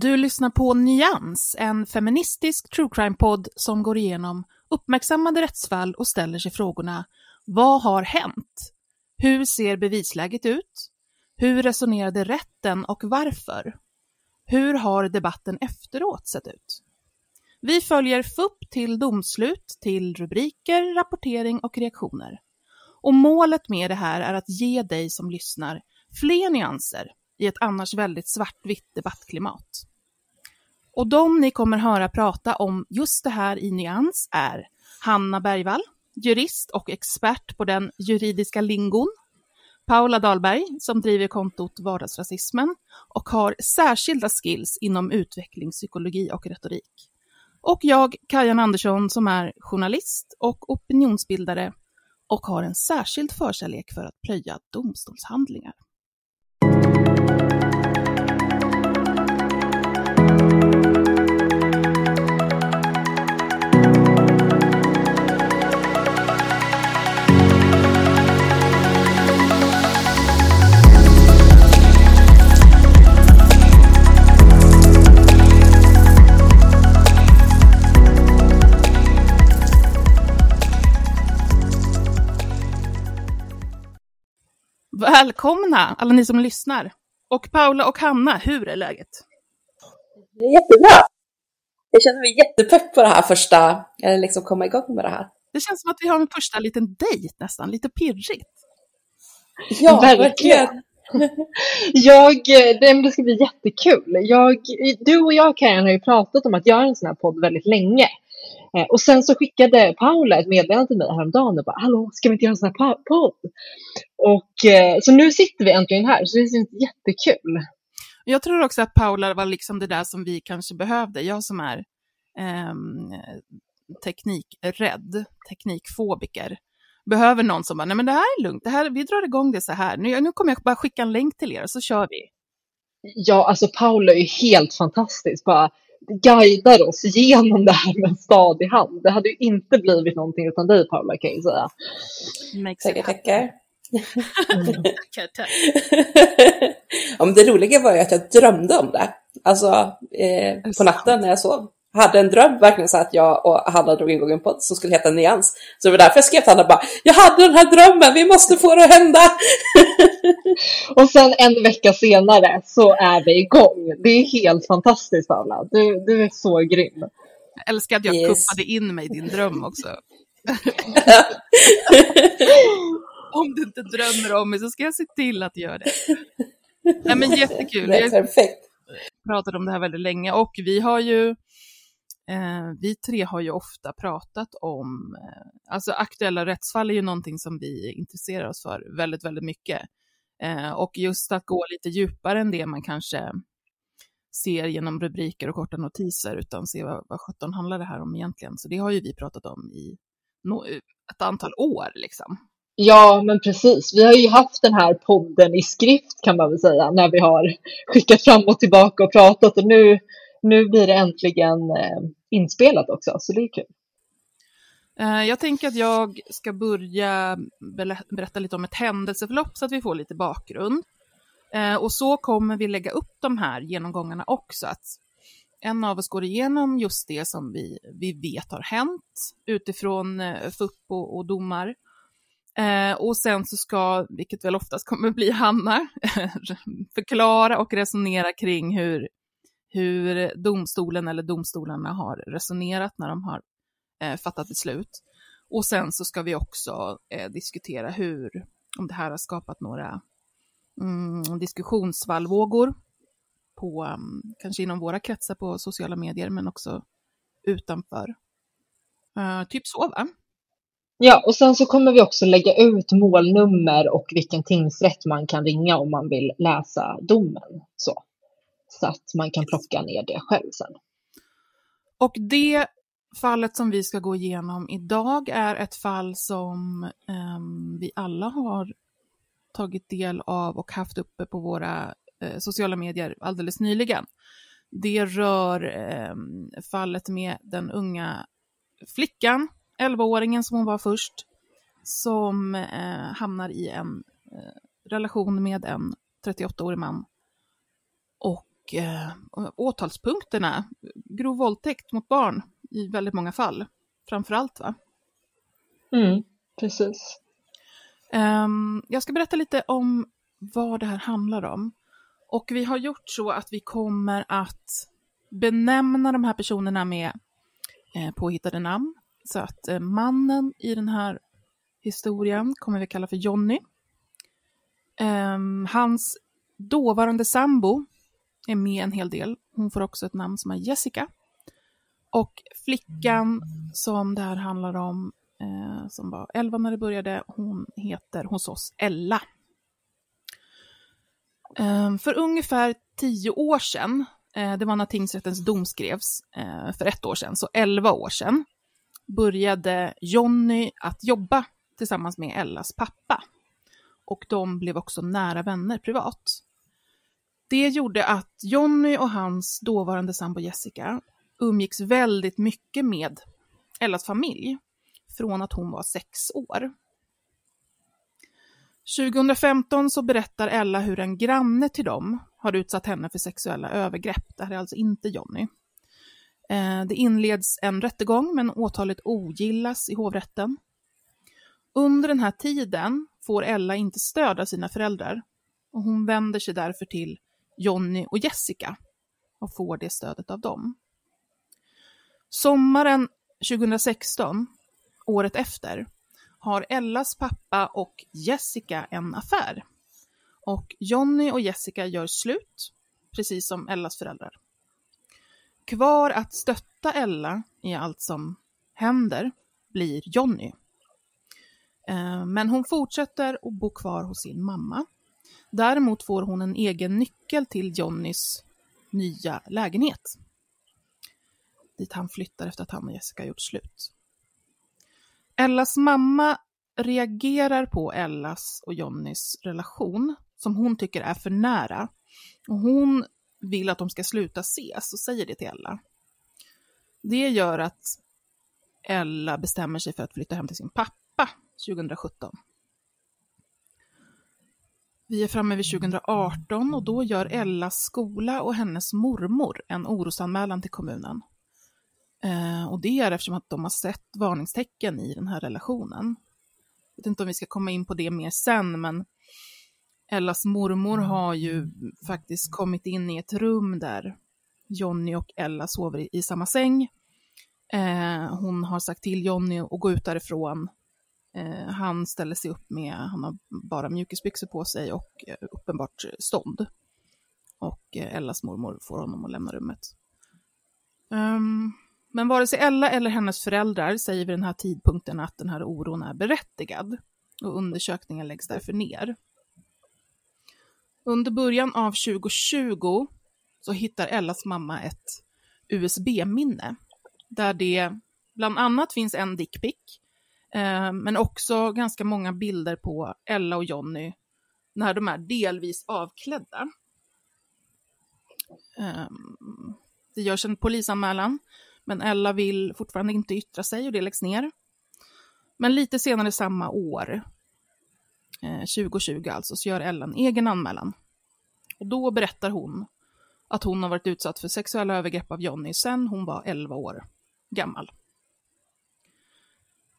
Du lyssnar på Nyans, en feministisk true crime-podd som går igenom uppmärksammade rättsfall och ställer sig frågorna Vad har hänt? Hur ser bevisläget ut? Hur resonerade rätten och varför? Hur har debatten efteråt sett ut? Vi följer FUP till domslut, till rubriker, rapportering och reaktioner. Och målet med det här är att ge dig som lyssnar fler nyanser i ett annars väldigt svartvitt debattklimat. Och de ni kommer höra prata om just det här i nyans är Hanna Bergvall, jurist och expert på den juridiska lingon, Paula Dahlberg som driver kontot Vardagsrasismen och har särskilda skills inom utvecklingspsykologi och retorik. Och jag, Kajan Andersson, som är journalist och opinionsbildare och har en särskild förkärlek för att plöja domstolshandlingar. Välkomna alla ni som lyssnar! Och Paula och Hanna, hur är läget? Det är jättebra. Jag känner mig jättepepp på det här första, eller liksom komma igång med det här. Det känns som att vi har en första liten dejt nästan, lite pirrigt. Ja, verkligen. jag, det, det ska bli jättekul. Jag, du och jag Karin har ju pratat om att göra en sån här podd väldigt länge. Eh, Och sen så skickade Paula ett meddelande till mig häromdagen och bara Hallå, ska vi inte göra en sån här podd? Och eh, så nu sitter vi äntligen här, så det känns jättekul. Jag tror också att Paula var liksom det där som vi kanske behövde. Jag som är ehm, teknikrädd, teknikfobiker, behöver någon som bara, nej men det här är lugnt, det här, vi drar igång det så här. Nu, nu kommer jag bara skicka en länk till er och så kör vi. Ja, alltså Paula är ju helt fantastisk. Bara guidar oss genom det här med en stadig hand. Det hade ju inte blivit någonting utan dig Paula kan jag ju säga. Tackar, tackar. Tack. ja, men det roliga var ju att jag drömde om det. Alltså eh, på natten när jag sov. Jag hade en dröm verkligen så att jag och Hanna drog igång en podd som skulle heta Nyans. Så det var därför jag skrev till Hanna bara, jag hade den här drömmen, vi måste få det att hända. Och sen en vecka senare så är vi igång. Det är helt fantastiskt Paula. Du, du är så grym. Jag älskar att jag Yes. kuppade in mig i din dröm också. Om du inte drömmer om mig så ska jag se till att göra det. Nej men jättekul. Det är Jag perfekt. pratat om det här väldigt länge och vi har ju, eh, vi tre har ju ofta pratat om, eh, alltså aktuella rättsfall är ju någonting som vi intresserar oss för väldigt, väldigt mycket. Eh, och just att gå lite djupare än det man kanske ser genom rubriker och korta notiser, utan se vad, vad sjutton handlar det här om egentligen. Så det har ju vi pratat om i no, ett antal år liksom. Ja, men precis. Vi har ju haft den här podden i skrift kan man väl säga, när vi har skickat fram och tillbaka och pratat. Och nu, nu blir det äntligen eh, inspelat också, så det är kul. Eh, jag tänker att jag ska börja berätta lite om ett händelseförlopp så att vi får lite bakgrund. Eh, och så kommer vi lägga upp de här genomgångarna också. Att en av oss går igenom just det som vi, vi vet har hänt utifrån eh, FUP och, och domar. Eh, och sen så ska, vilket väl oftast kommer bli Hanna, förklara och resonera kring hur, hur domstolen eller domstolarna har resonerat när de har eh, fattat beslut. Och sen så ska vi också eh, diskutera hur, om det här har skapat några mm, diskussionsvallvågor på, um, kanske inom våra kretsar på sociala medier, men också utanför. Uh, typ så, va? Ja, och sen så kommer vi också lägga ut målnummer och vilken tingsrätt man kan ringa om man vill läsa domen. Så, så att man kan plocka ner det själv sen. Och det fallet som vi ska gå igenom idag är ett fall som eh, vi alla har tagit del av och haft uppe på våra eh, sociala medier alldeles nyligen. Det rör eh, fallet med den unga flickan, 11-åringen som hon var först, som eh, hamnar i en eh, relation med en 38-årig man. Och eh, åtalspunkterna, grov våldtäkt mot barn i väldigt många fall, framför allt va? Mm, precis. Um, jag ska berätta lite om vad det här handlar om. Och vi har gjort så att vi kommer att benämna de här personerna med eh, påhittade namn. Så att eh, mannen i den här historien kommer vi kalla för Jonny. Um, hans dåvarande sambo är med en hel del. Hon får också ett namn som är Jessica. Och flickan som det här handlar om eh, som var 11 när det började. Hon heter hos oss Ella. Eh, för ungefär 10 år sedan, eh, det var när tingsrättens dom skrevs eh, för ett år sedan, så 11 år sedan, började Jonny att jobba tillsammans med Ellas pappa. Och de blev också nära vänner privat. Det gjorde att Jonny och hans dåvarande sambo Jessica umgicks väldigt mycket med Ellas familj från att hon var sex år. 2015 så berättar Ella hur en granne till dem har utsatt henne för sexuella övergrepp. Det här är alltså inte Jonny. Eh, det inleds en rättegång men åtalet ogillas i hovrätten. Under den här tiden får Ella inte stöd av sina föräldrar och hon vänder sig därför till Jonny och Jessica och får det stödet av dem. Sommaren 2016 året efter har Ellas pappa och Jessica en affär. Och Jonny och Jessica gör slut, precis som Ellas föräldrar. Kvar att stötta Ella i allt som händer blir Jonny. Eh, men hon fortsätter att bo kvar hos sin mamma. Däremot får hon en egen nyckel till Jonnys nya lägenhet. Dit han flyttar efter att han och Jessica gjort slut. Ellas mamma reagerar på Ellas och Jonnys relation som hon tycker är för nära. Och hon vill att de ska sluta ses och säger det till Ella. Det gör att Ella bestämmer sig för att flytta hem till sin pappa 2017. Vi är framme vid 2018 och då gör Ellas skola och hennes mormor en orosanmälan till kommunen. Eh, och det är eftersom att de har sett varningstecken i den här relationen. Jag vet inte om vi ska komma in på det mer sen, men Ellas mormor har ju faktiskt kommit in i ett rum där Jonny och Ella sover i, i samma säng. Eh, hon har sagt till Jonny att gå ut därifrån. Eh, han ställer sig upp med, han har bara mjukisbyxor på sig och eh, uppenbart stånd. Och eh, Ellas mormor får honom att lämna rummet. Um, men vare sig Ella eller hennes föräldrar säger vid den här tidpunkten att den här oron är berättigad och undersökningen läggs därför ner. Under början av 2020 så hittar Ellas mamma ett USB-minne där det bland annat finns en dickpic, Eh, men också ganska många bilder på Ella och Jonny när de är delvis avklädda. Eh, det görs en polisanmälan, men Ella vill fortfarande inte yttra sig och det läggs ner. Men lite senare samma år, eh, 2020 alltså, så gör Ella en egen anmälan. Och då berättar hon att hon har varit utsatt för sexuella övergrepp av Jonny sedan hon var 11 år gammal.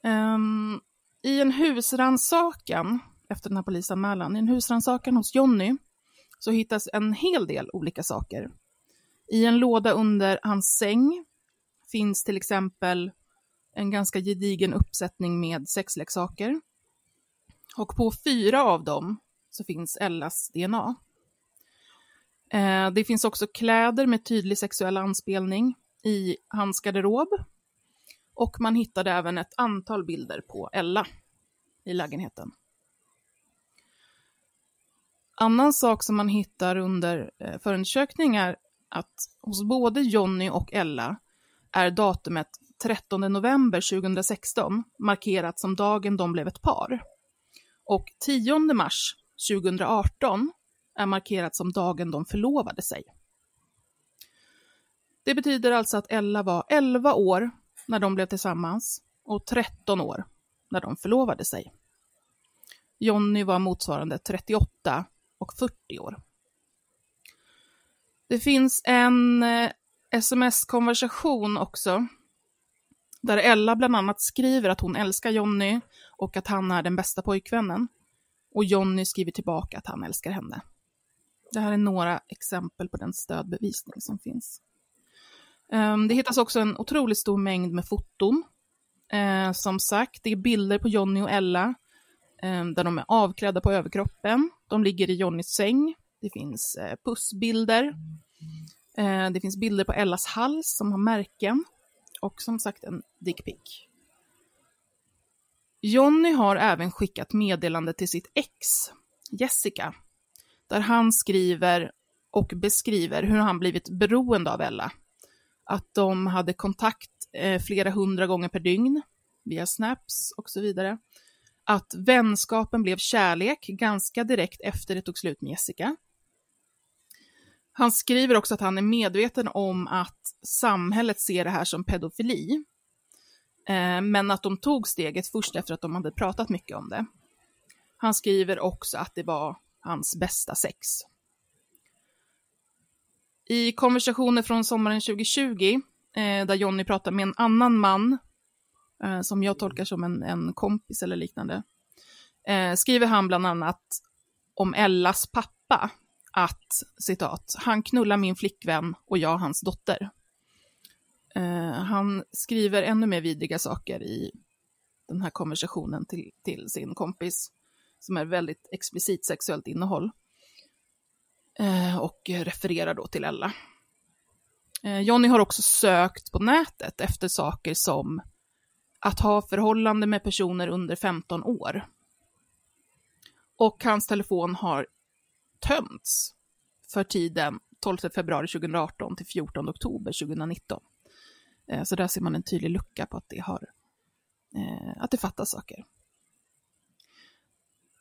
Um, I en husransakan, efter den här polisanmälan, i en husransakan hos Jonny så hittas en hel del olika saker. I en låda under hans säng finns till exempel en ganska gedigen uppsättning med sexleksaker. Och på fyra av dem så finns Ellas DNA. Eh, det finns också kläder med tydlig sexuell anspelning i hans garderob. Och man hittade även ett antal bilder på Ella i lägenheten. Annan sak som man hittar under förundersökningen förundersökning är att hos både Jonny och Ella är datumet 13 november 2016 markerat som dagen de blev ett par. Och 10 mars 2018 är markerat som dagen de förlovade sig. Det betyder alltså att Ella var 11 år när de blev tillsammans och 13 år när de förlovade sig. Jonny var motsvarande 38 och 40 år. Det finns en eh, sms-konversation också där Ella bland annat skriver att hon älskar Jonny och att han är den bästa pojkvännen. Och Jonny skriver tillbaka att han älskar henne. Det här är några exempel på den stödbevisning som finns. Ehm, det hittas också en otroligt stor mängd med foton. Ehm, som sagt, det är bilder på Jonny och Ella ehm, där de är avklädda på överkroppen. De ligger i Jonnys säng. Det finns eh, pussbilder. Det finns bilder på Ellas hals som har märken. Och som sagt en dickpic. Jonny har även skickat meddelande till sitt ex, Jessica, där han skriver och beskriver hur han blivit beroende av Ella. Att de hade kontakt eh, flera hundra gånger per dygn via snaps och så vidare. Att vänskapen blev kärlek ganska direkt efter det tog slut med Jessica. Han skriver också att han är medveten om att samhället ser det här som pedofili. Eh, men att de tog steget först efter att de hade pratat mycket om det. Han skriver också att det var hans bästa sex. I konversationer från sommaren 2020, eh, där Jonny pratar med en annan man, eh, som jag tolkar som en, en kompis eller liknande, eh, skriver han bland annat om Ellas pappa, att citat, han knullar min flickvän och jag hans dotter. Eh, han skriver ännu mer vidriga saker i den här konversationen till, till sin kompis som är väldigt explicit sexuellt innehåll. Eh, och refererar då till Ella. Eh, Jonny Johnny har också sökt på nätet efter saker som att ha förhållande med personer under 15 år. Och hans telefon har tömts för tiden 12 februari 2018 till 14 oktober 2019. Eh, så där ser man en tydlig lucka på att det, har, att det fattas saker.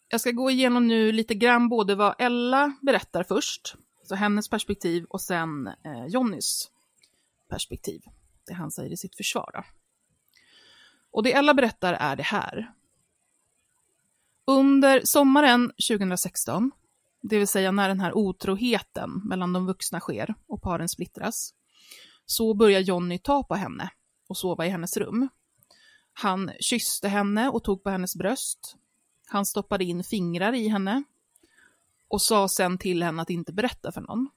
Jag ska gå igenom nu lite grann både vad Ella berättar först, så hennes perspektiv, och sen eh, Jonnys perspektiv, det han säger i sitt försvar. Då. Och det Ella berättar är det här. Under sommaren 2016, det vill säga när den här otroheten mellan de vuxna sker och paren splittras, så börjar Jonny ta på henne och sova i hennes rum. Han kysste henne och tog på hennes bröst. Han stoppade in fingrar i henne och sa sen till henne att inte berätta för någon.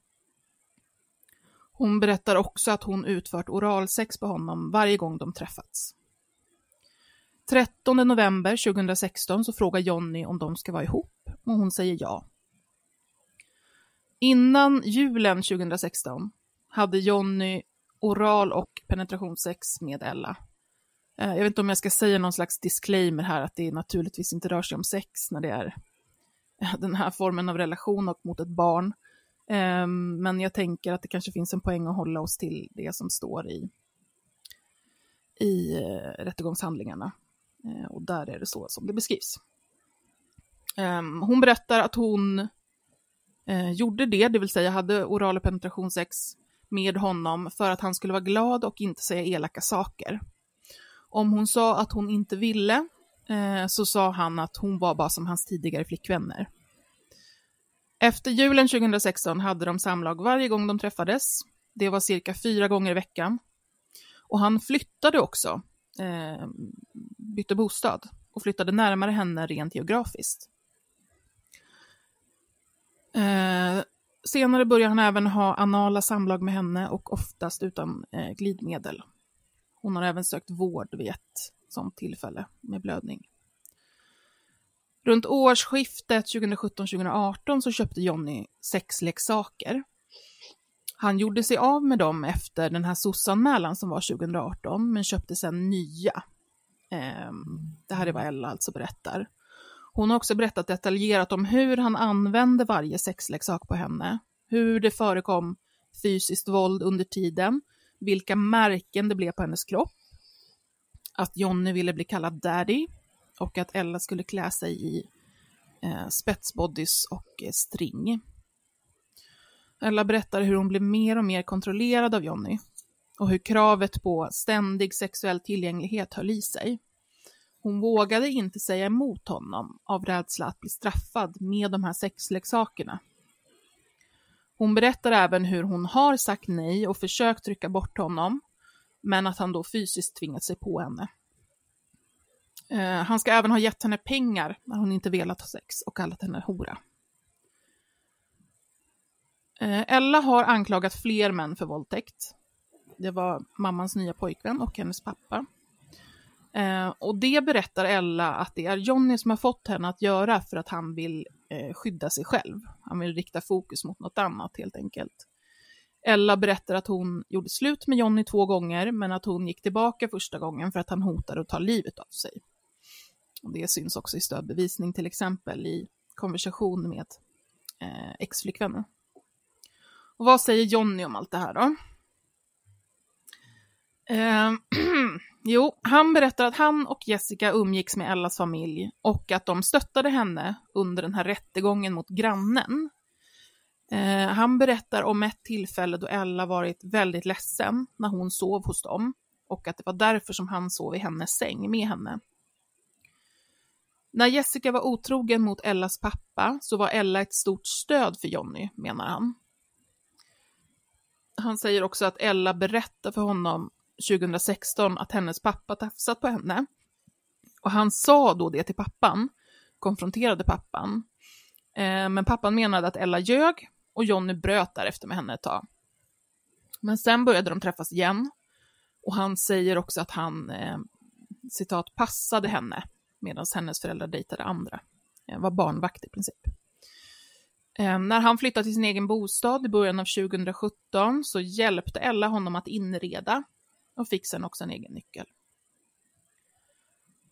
Hon berättar också att hon utfört oralsex på honom varje gång de träffats. 13 november 2016 så frågar Jonny om de ska vara ihop och hon säger ja. Innan julen 2016 hade Jonny oral och penetrationssex med Ella Eh, jag vet inte om jag ska säga någon slags disclaimer här, att det naturligtvis inte rör sig om sex när det är eh, den här formen av relation och mot ett barn. Ehm, men jag tänker att det kanske finns en poäng att hålla oss till det som står i, i eh, rättegångshandlingarna. Och där är det så som det beskrivs. Ehm, hon berättar att hon gjorde det, det vill säga hade oral och penetrationssex med honom för att han skulle vara glad och inte säga elaka saker. Om hon sa att hon inte ville eh, så sa han att hon var bara som hans tidigare flickvänner. Efter julen 2016 hade de samlag varje gång de träffades. Det var cirka fyra gånger i veckan. Och han flyttade också, eh, bytte bostad och flyttade närmare henne rent geografiskt. Eh, senare började han även ha anala samlag med henne och oftast utan eh, glidmedel. Hon har även sökt vård vid ett sådant tillfälle med blödning. Runt årsskiftet 2017-2018 så köpte Jonny sexleksaker. Han gjorde sig av med dem efter den här sossanmälan som var 2018, men köpte sedan nya. Ehm, det här är vad Ella alltså berättar. Hon har också berättat detaljerat om hur han använde varje sexleksak på henne, hur det förekom fysiskt våld under tiden, vilka märken det blev på hennes kropp, att Jonny ville bli kallad daddy och att Ella skulle klä sig i eh, spetsbodys och eh, string. Ella berättar hur hon blev mer och mer kontrollerad av Jonny och hur kravet på ständig sexuell tillgänglighet höll i sig. Hon vågade inte säga emot honom av rädsla att bli straffad med de här sexleksakerna. Hon berättar även hur hon har sagt nej och försökt trycka bort honom, men att han då fysiskt tvingat sig på henne. Eh, han ska även ha gett henne pengar när hon inte velat ha sex och kallat henne hora. Eh, Ella har anklagat fler män för våldtäkt. Det var mammans nya pojkvän och hennes pappa. Eh, och det berättar Ella att det är Johnny som har fått henne att göra för att han vill eh, skydda sig själv. Han vill rikta fokus mot något annat helt enkelt. Ella berättar att hon gjorde slut med Jonny två gånger, men att hon gick tillbaka första gången för att han hotade att ta livet av sig. Och det syns också i stödbevisning, till exempel i konversation med eh, exflickvännen. Och vad säger Jonny om allt det här då? Eh, jo, han berättar att han och Jessica umgicks med Ellas familj och att de stöttade henne under den här rättegången mot grannen. Eh, han berättar om ett tillfälle då Ella varit väldigt ledsen när hon sov hos dem och att det var därför som han sov i hennes säng med henne. När Jessica var otrogen mot Ellas pappa så var Ella ett stort stöd för Jonny, menar han. Han säger också att Ella berättade för honom 2016 att hennes pappa tafsat på henne. Och han sa då det till pappan, konfronterade pappan. Eh, men pappan menade att Ella ljög och Jonny bröt därefter med henne ett tag. Men sen började de träffas igen och han säger också att han, eh, citat, passade henne medan hennes föräldrar dejtade andra. Eh, var barnvakt i princip. Eh, när han flyttade till sin egen bostad i början av 2017 så hjälpte Ella honom att inreda och fick sen också en egen nyckel.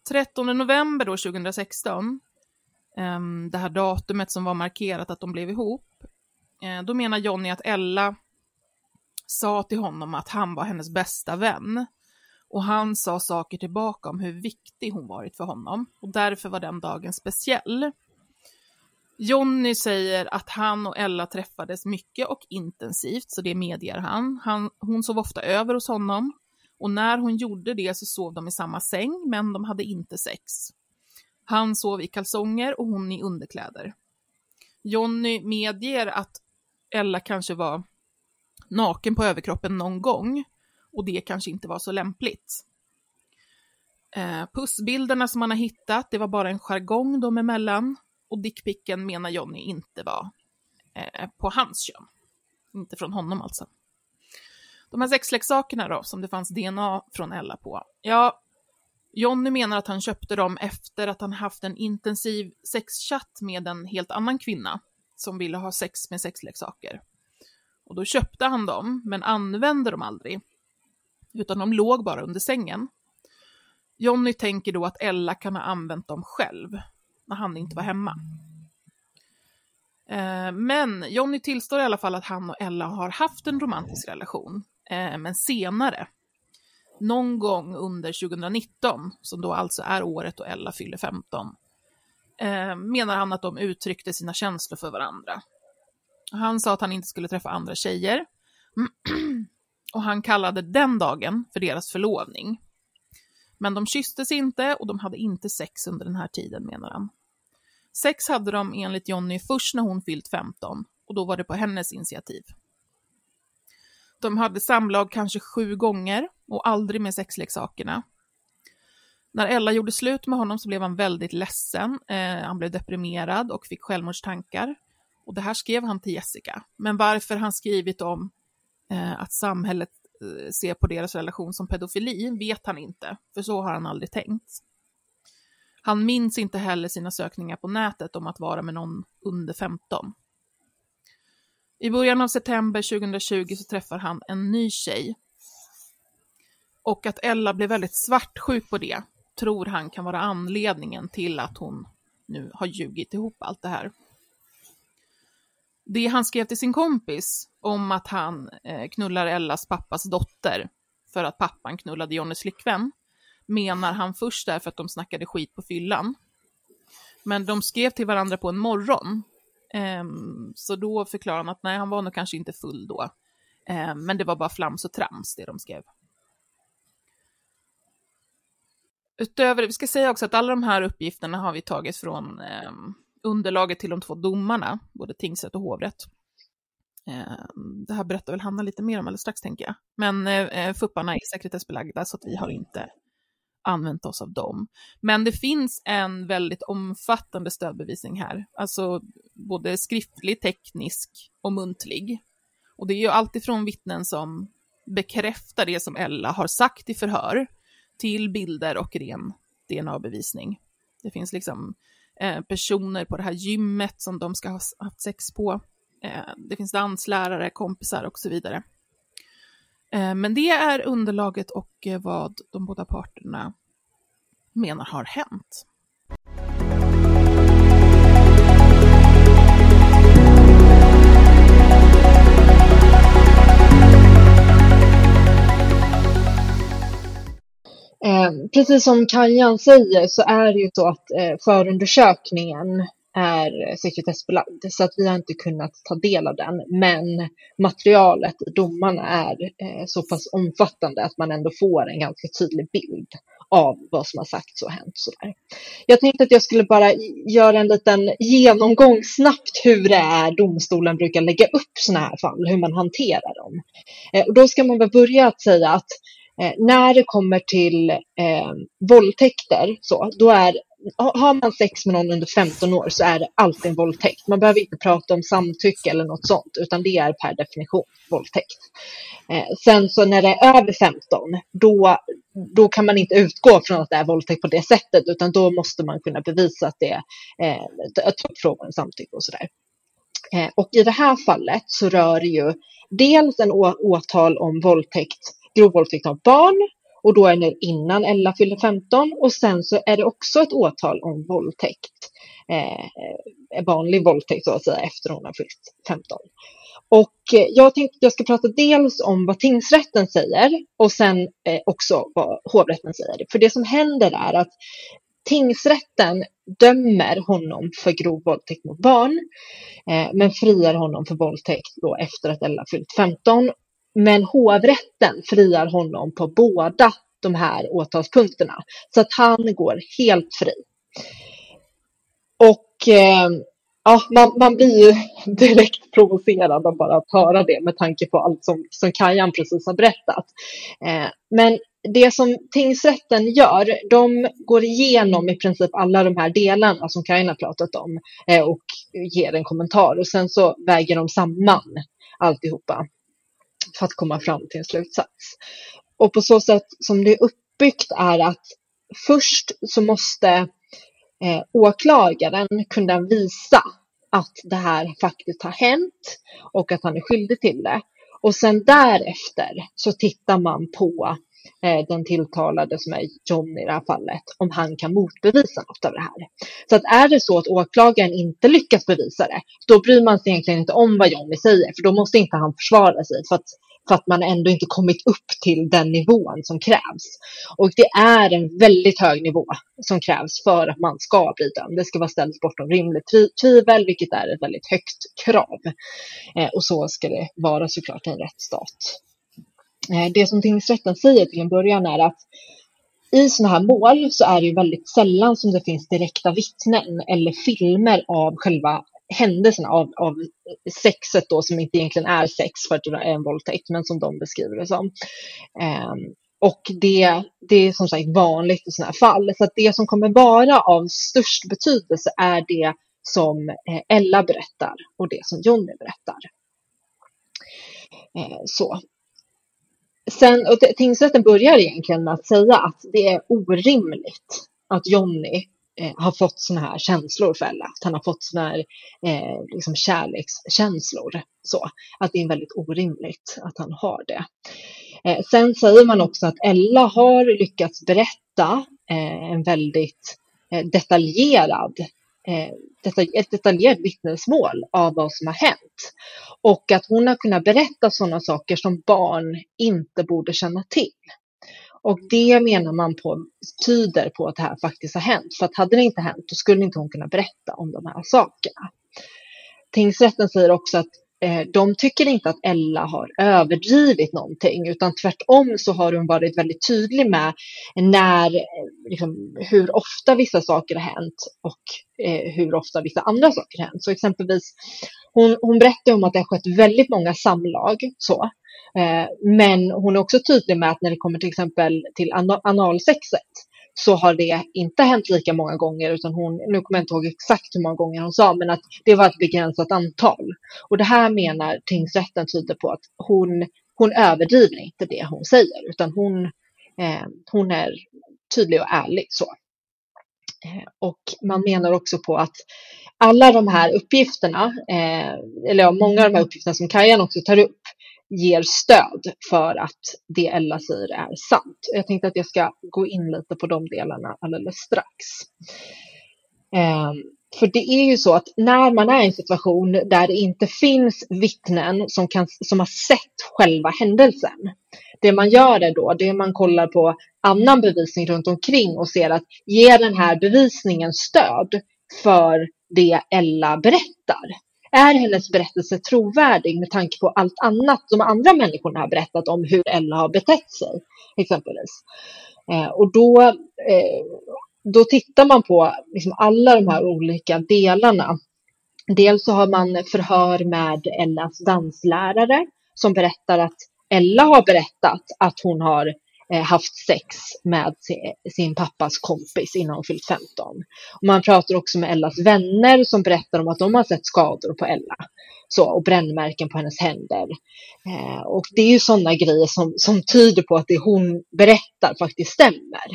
13 november då 2016, ehm, det här datumet som var markerat att de blev ihop, eh, då menar Jonny att Ella sa till honom att han var hennes bästa vän och han sa saker tillbaka om hur viktig hon varit för honom och därför var den dagen speciell. Jonny säger att han och Ella träffades mycket och intensivt, så det medger han. han. Hon sov ofta över hos honom och när hon gjorde det så sov de i samma säng, men de hade inte sex. Han sov i kalsonger och hon i underkläder. Jonny medger att Ella kanske var naken på överkroppen någon gång, och det kanske inte var så lämpligt. Eh, pussbilderna som man har hittat, det var bara en jargong dem emellan och dickpicken menar Jonny inte var eh, på hans kön. Inte från honom alltså. De här sexleksakerna då, som det fanns DNA från Ella på. Ja, Jonny menar att han köpte dem efter att han haft en intensiv sexchatt med en helt annan kvinna som ville ha sex med sexleksaker. Och då köpte han dem, men använde dem aldrig utan de låg bara under sängen. Jonny tänker då att Ella kan ha använt dem själv, när han inte var hemma. Eh, men Jonny tillstår i alla fall att han och Ella har haft en romantisk relation, eh, men senare. någon gång under 2019, som då alltså är året då Ella fyller 15, eh, menar han att de uttryckte sina känslor för varandra. Han sa att han inte skulle träffa andra tjejer. och han kallade den dagen för deras förlovning. Men de kysstes inte och de hade inte sex under den här tiden, menar han. Sex hade de enligt Jonny först när hon fyllt 15 och då var det på hennes initiativ. De hade samlag kanske sju gånger och aldrig med sexleksakerna. När Ella gjorde slut med honom så blev han väldigt ledsen. Eh, han blev deprimerad och fick självmordstankar. Och det här skrev han till Jessica. Men varför han skrivit om eh, att samhället eh, ser på deras relation som pedofili vet han inte, för så har han aldrig tänkt. Han minns inte heller sina sökningar på nätet om att vara med någon under 15. I början av september 2020 så träffar han en ny tjej. Och att Ella blev väldigt svartsjuk på det tror han kan vara anledningen till att hon nu har ljugit ihop allt det här. Det han skrev till sin kompis om att han eh, knullar Ellas pappas dotter för att pappan knullade Johnnys flickvän menar han först därför att de snackade skit på fyllan. Men de skrev till varandra på en morgon. Um, så då förklarar han att nej, han var nog kanske inte full då. Um, men det var bara flams och trams det de skrev. Utöver det, vi ska säga också att alla de här uppgifterna har vi tagit från um, underlaget till de två domarna, både tingsrätt och hovrätt. Det här berättar väl Hanna lite mer om alldeles strax, tänker jag. Men eh, eh fupparna är sekretessbelagda, så att vi har inte använt oss av dem. Men det finns en väldigt omfattande stödbevisning här, alltså både skriftlig, teknisk och muntlig. Och det är ju alltifrån vittnen som bekräftar det som Ella har sagt i förhör till bilder och ren DNA-bevisning. Det finns liksom eh, personer på det här gymmet som de ska ha haft sex på. Eh, det finns danslärare, kompisar och så vidare. Eh, men det är underlaget och eh, vad de båda parterna menar har hänt. Eh, precis som Kajan säger så är det ju så att eh, förundersökningen är sekretessbelagd så att vi har inte kunnat ta del av den. Men materialet i domarna är eh, så pass omfattande att man ändå får en ganska tydlig bild av vad som har sagts och hänt. Sådär. Jag tänkte att jag skulle bara göra en liten genomgång snabbt hur det är domstolen brukar lägga upp sådana här fall, hur man hanterar dem. Eh, och då ska man väl börja att säga att eh, när det kommer till eh, våldtäkter, så, då är har man sex med någon under 15 år så är det alltid en våldtäkt. Man behöver inte prata om samtycke eller något sånt, utan det är per definition våldtäkt. Eh, sen så när det är över 15, då, då kan man inte utgå från att det är våldtäkt på det sättet, utan då måste man kunna bevisa att det är eh, ta upp frågan om samtycke och sådär. Eh, och i det här fallet så rör det ju dels en åtal om våldtäkt, grov våldtäkt av barn, och då är det innan Ella fyller 15 och sen så är det också ett åtal om våldtäkt. Eh, vanlig våldtäkt så att säga efter hon har fyllt 15. Och eh, jag tänkte att jag ska prata dels om vad tingsrätten säger och sen eh, också vad hovrätten säger. För det som händer är att tingsrätten dömer honom för grov våldtäkt mot barn, eh, men friar honom för våldtäkt då efter att Ella fyllt 15 men hovrätten friar honom på båda de här åtalspunkterna. Så att han går helt fri. Och eh, ja, man, man blir ju direkt provocerad av bara att höra det med tanke på allt som, som Kajan precis har berättat. Eh, men det som tingsrätten gör, de går igenom i princip alla de här delarna som Kajan har pratat om eh, och ger en kommentar och sen så väger de samman alltihopa för att komma fram till en slutsats. Och på så sätt som det är uppbyggt är att först så måste eh, åklagaren kunna visa att det här faktiskt har hänt och att han är skyldig till det. Och sen därefter så tittar man på eh, Eh, den tilltalade som är John i det här fallet, om han kan motbevisa något av det här. Så att är det så att åklagaren inte lyckas bevisa det, då bryr man sig egentligen inte om vad Johnny säger, för då måste inte han försvara sig. För att för att man ändå inte kommit upp till den nivån som krävs. Och det är en väldigt hög nivå som krävs för att man ska bli dömd. Det ska vara ställt bortom rimligt tvivel, vilket är ett väldigt högt krav. Eh, och så ska det vara såklart i en rättsstat. Eh, det som tingsrätten säger till en början är att i sådana här mål så är det ju väldigt sällan som det finns direkta vittnen eller filmer av själva händelserna av, av sexet då som inte egentligen är sex för att det är en våldtäkt men som de beskriver det som. Um, och det, det är som sagt vanligt i sådana här fall. Så att det som kommer vara av störst betydelse är det som eh, Ella berättar och det som Jonny berättar. Eh, så. Sen, och tingsrätten börjar egentligen med att säga att det är orimligt att Jonny eh, har fått sådana här känslor för Ella. Att han har fått sådana här eh, liksom kärlekskänslor. Så, att det är väldigt orimligt att han har det. Eh, sen säger man också att Ella har lyckats berätta eh, en väldigt eh, detaljerad Eh, ett detaljerat vittnesmål av vad som har hänt. Och att hon har kunnat berätta sådana saker som barn inte borde känna till. Och det menar man på tyder på att det här faktiskt har hänt. För att hade det inte hänt, då skulle inte hon kunna berätta om de här sakerna. Tingsrätten säger också att Eh, de tycker inte att Ella har överdrivit någonting, utan tvärtom så har hon varit väldigt tydlig med när, eh, liksom, hur ofta vissa saker har hänt och eh, hur ofta vissa andra saker har hänt. Så exempelvis, hon, hon berättar om att det har skett väldigt många samlag, så, Eh, men hon är också tydlig med att när det kommer till exempel till analsexet så har det inte hänt lika många gånger, utan hon, nu kommer jag inte ihåg exakt hur många gånger hon sa, men att det var ett begränsat antal. Och det här menar tingsrätten tyder på att hon, hon överdriver inte det hon säger, utan hon, eh, hon är tydlig och ärlig. så. Eh, och man menar också på att alla de här uppgifterna, eh, eller ja, många av de här uppgifterna som Kajan också tar upp, ger stöd för att det Ella säger är sant. Jag tänkte att jag ska gå in lite på de delarna alldeles strax. Ehm, för det är ju så att när man är i en situation där det inte finns vittnen som, kan, som har sett själva händelsen. Det man gör är då, det man kollar på annan bevisning runt omkring och ser att ger den här bevisningen stöd för det Ella berättar? Är hennes berättelse trovärdig med tanke på allt annat de andra människorna har berättat om hur Ella har betett sig, exempelvis. Eh, och då, eh, då tittar man på liksom alla de här olika delarna. Dels så har man förhör med Ellas danslärare som berättar att Ella har berättat att hon har Eh, haft sex med sin pappas kompis innan hon fyllt 15. Och man pratar också med Ellas vänner som berättar om att de har sett skador på Ella så, och brännmärken på hennes händer. Eh, och det är ju sådana grejer som, som tyder på att det hon berättar faktiskt stämmer.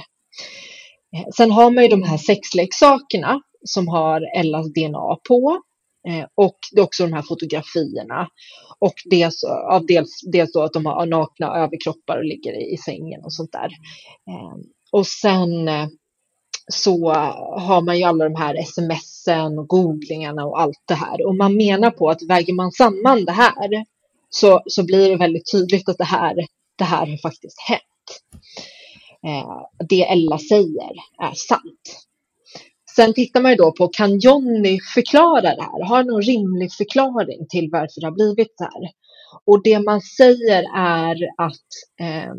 Eh, sen har man ju de här sexleksakerna som har Ellas DNA på. Eh, och det är också de här fotografierna. Och dels, av dels, dels då att de har nakna överkroppar och ligger i, i sängen och sånt där. Ehm, och sen eh, så har man ju alla de här smsen och googlingarna och allt det här. Och man menar på att väger man samman det här så, så blir det väldigt tydligt att det här, det här har faktiskt hänt. Eh, det Ella säger är sant. Sen tittar man ju då på, kan Jonny förklara det här? Har han någon rimlig förklaring till varför det har blivit så här? Och det man säger är att eh,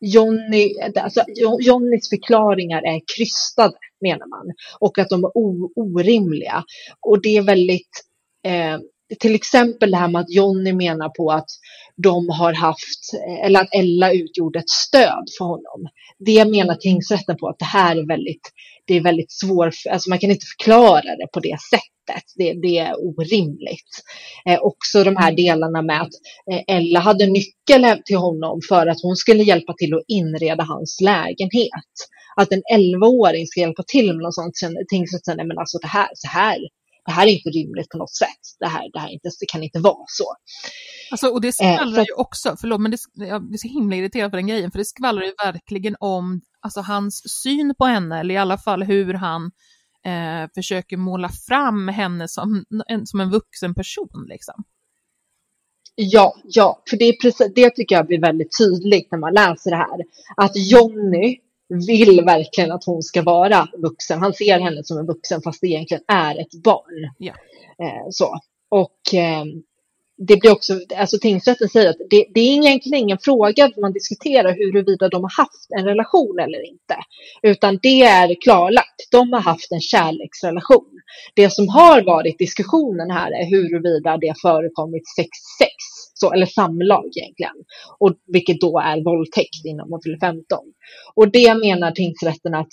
Johnny, alltså, Johnnys förklaringar är krystade, menar man. Och att de är orimliga. Och det är väldigt, eh, till exempel det här med att Johnny menar på att de har haft, eller att Ella utgjorde ett stöd för honom. Det menar tingsrätten på att det här är väldigt, det är väldigt svårt, alltså man kan inte förklara det på det sättet. Det, det är orimligt. Eh, också de här delarna med att eh, Ella hade nyckel till honom för att hon skulle hjälpa till att inreda hans lägenhet. Att en 11-åring ska hjälpa till med något sånt, tingsrätten, men alltså det här, så här det här är inte rimligt på något sätt. Det här, det här inte, det kan inte vara så. Alltså, och det skvallrar eh, ju också, förlåt men det, jag blir så himla irriterad på den grejen, för det skvallrar ju verkligen om alltså, hans syn på henne, eller i alla fall hur han eh, försöker måla fram henne som en, som en vuxen person. Liksom. Ja, ja, för det, är precis, det tycker jag blir väldigt tydligt när man läser det här. Att Jonny vill verkligen att hon ska vara vuxen. Han ser henne som en vuxen fast det egentligen är ett barn. Ja. Eh, så. Och eh, det blir också, alltså tingsrätten säger att det, det är egentligen ingen fråga man diskuterar huruvida de har haft en relation eller inte. Utan det är klarlagt, de har haft en kärleksrelation. Det som har varit diskussionen här är huruvida det har förekommit sex, sex så, eller samlag egentligen. Och, vilket då är våldtäkt innan man fyller 15. Och det menar tingsrätten att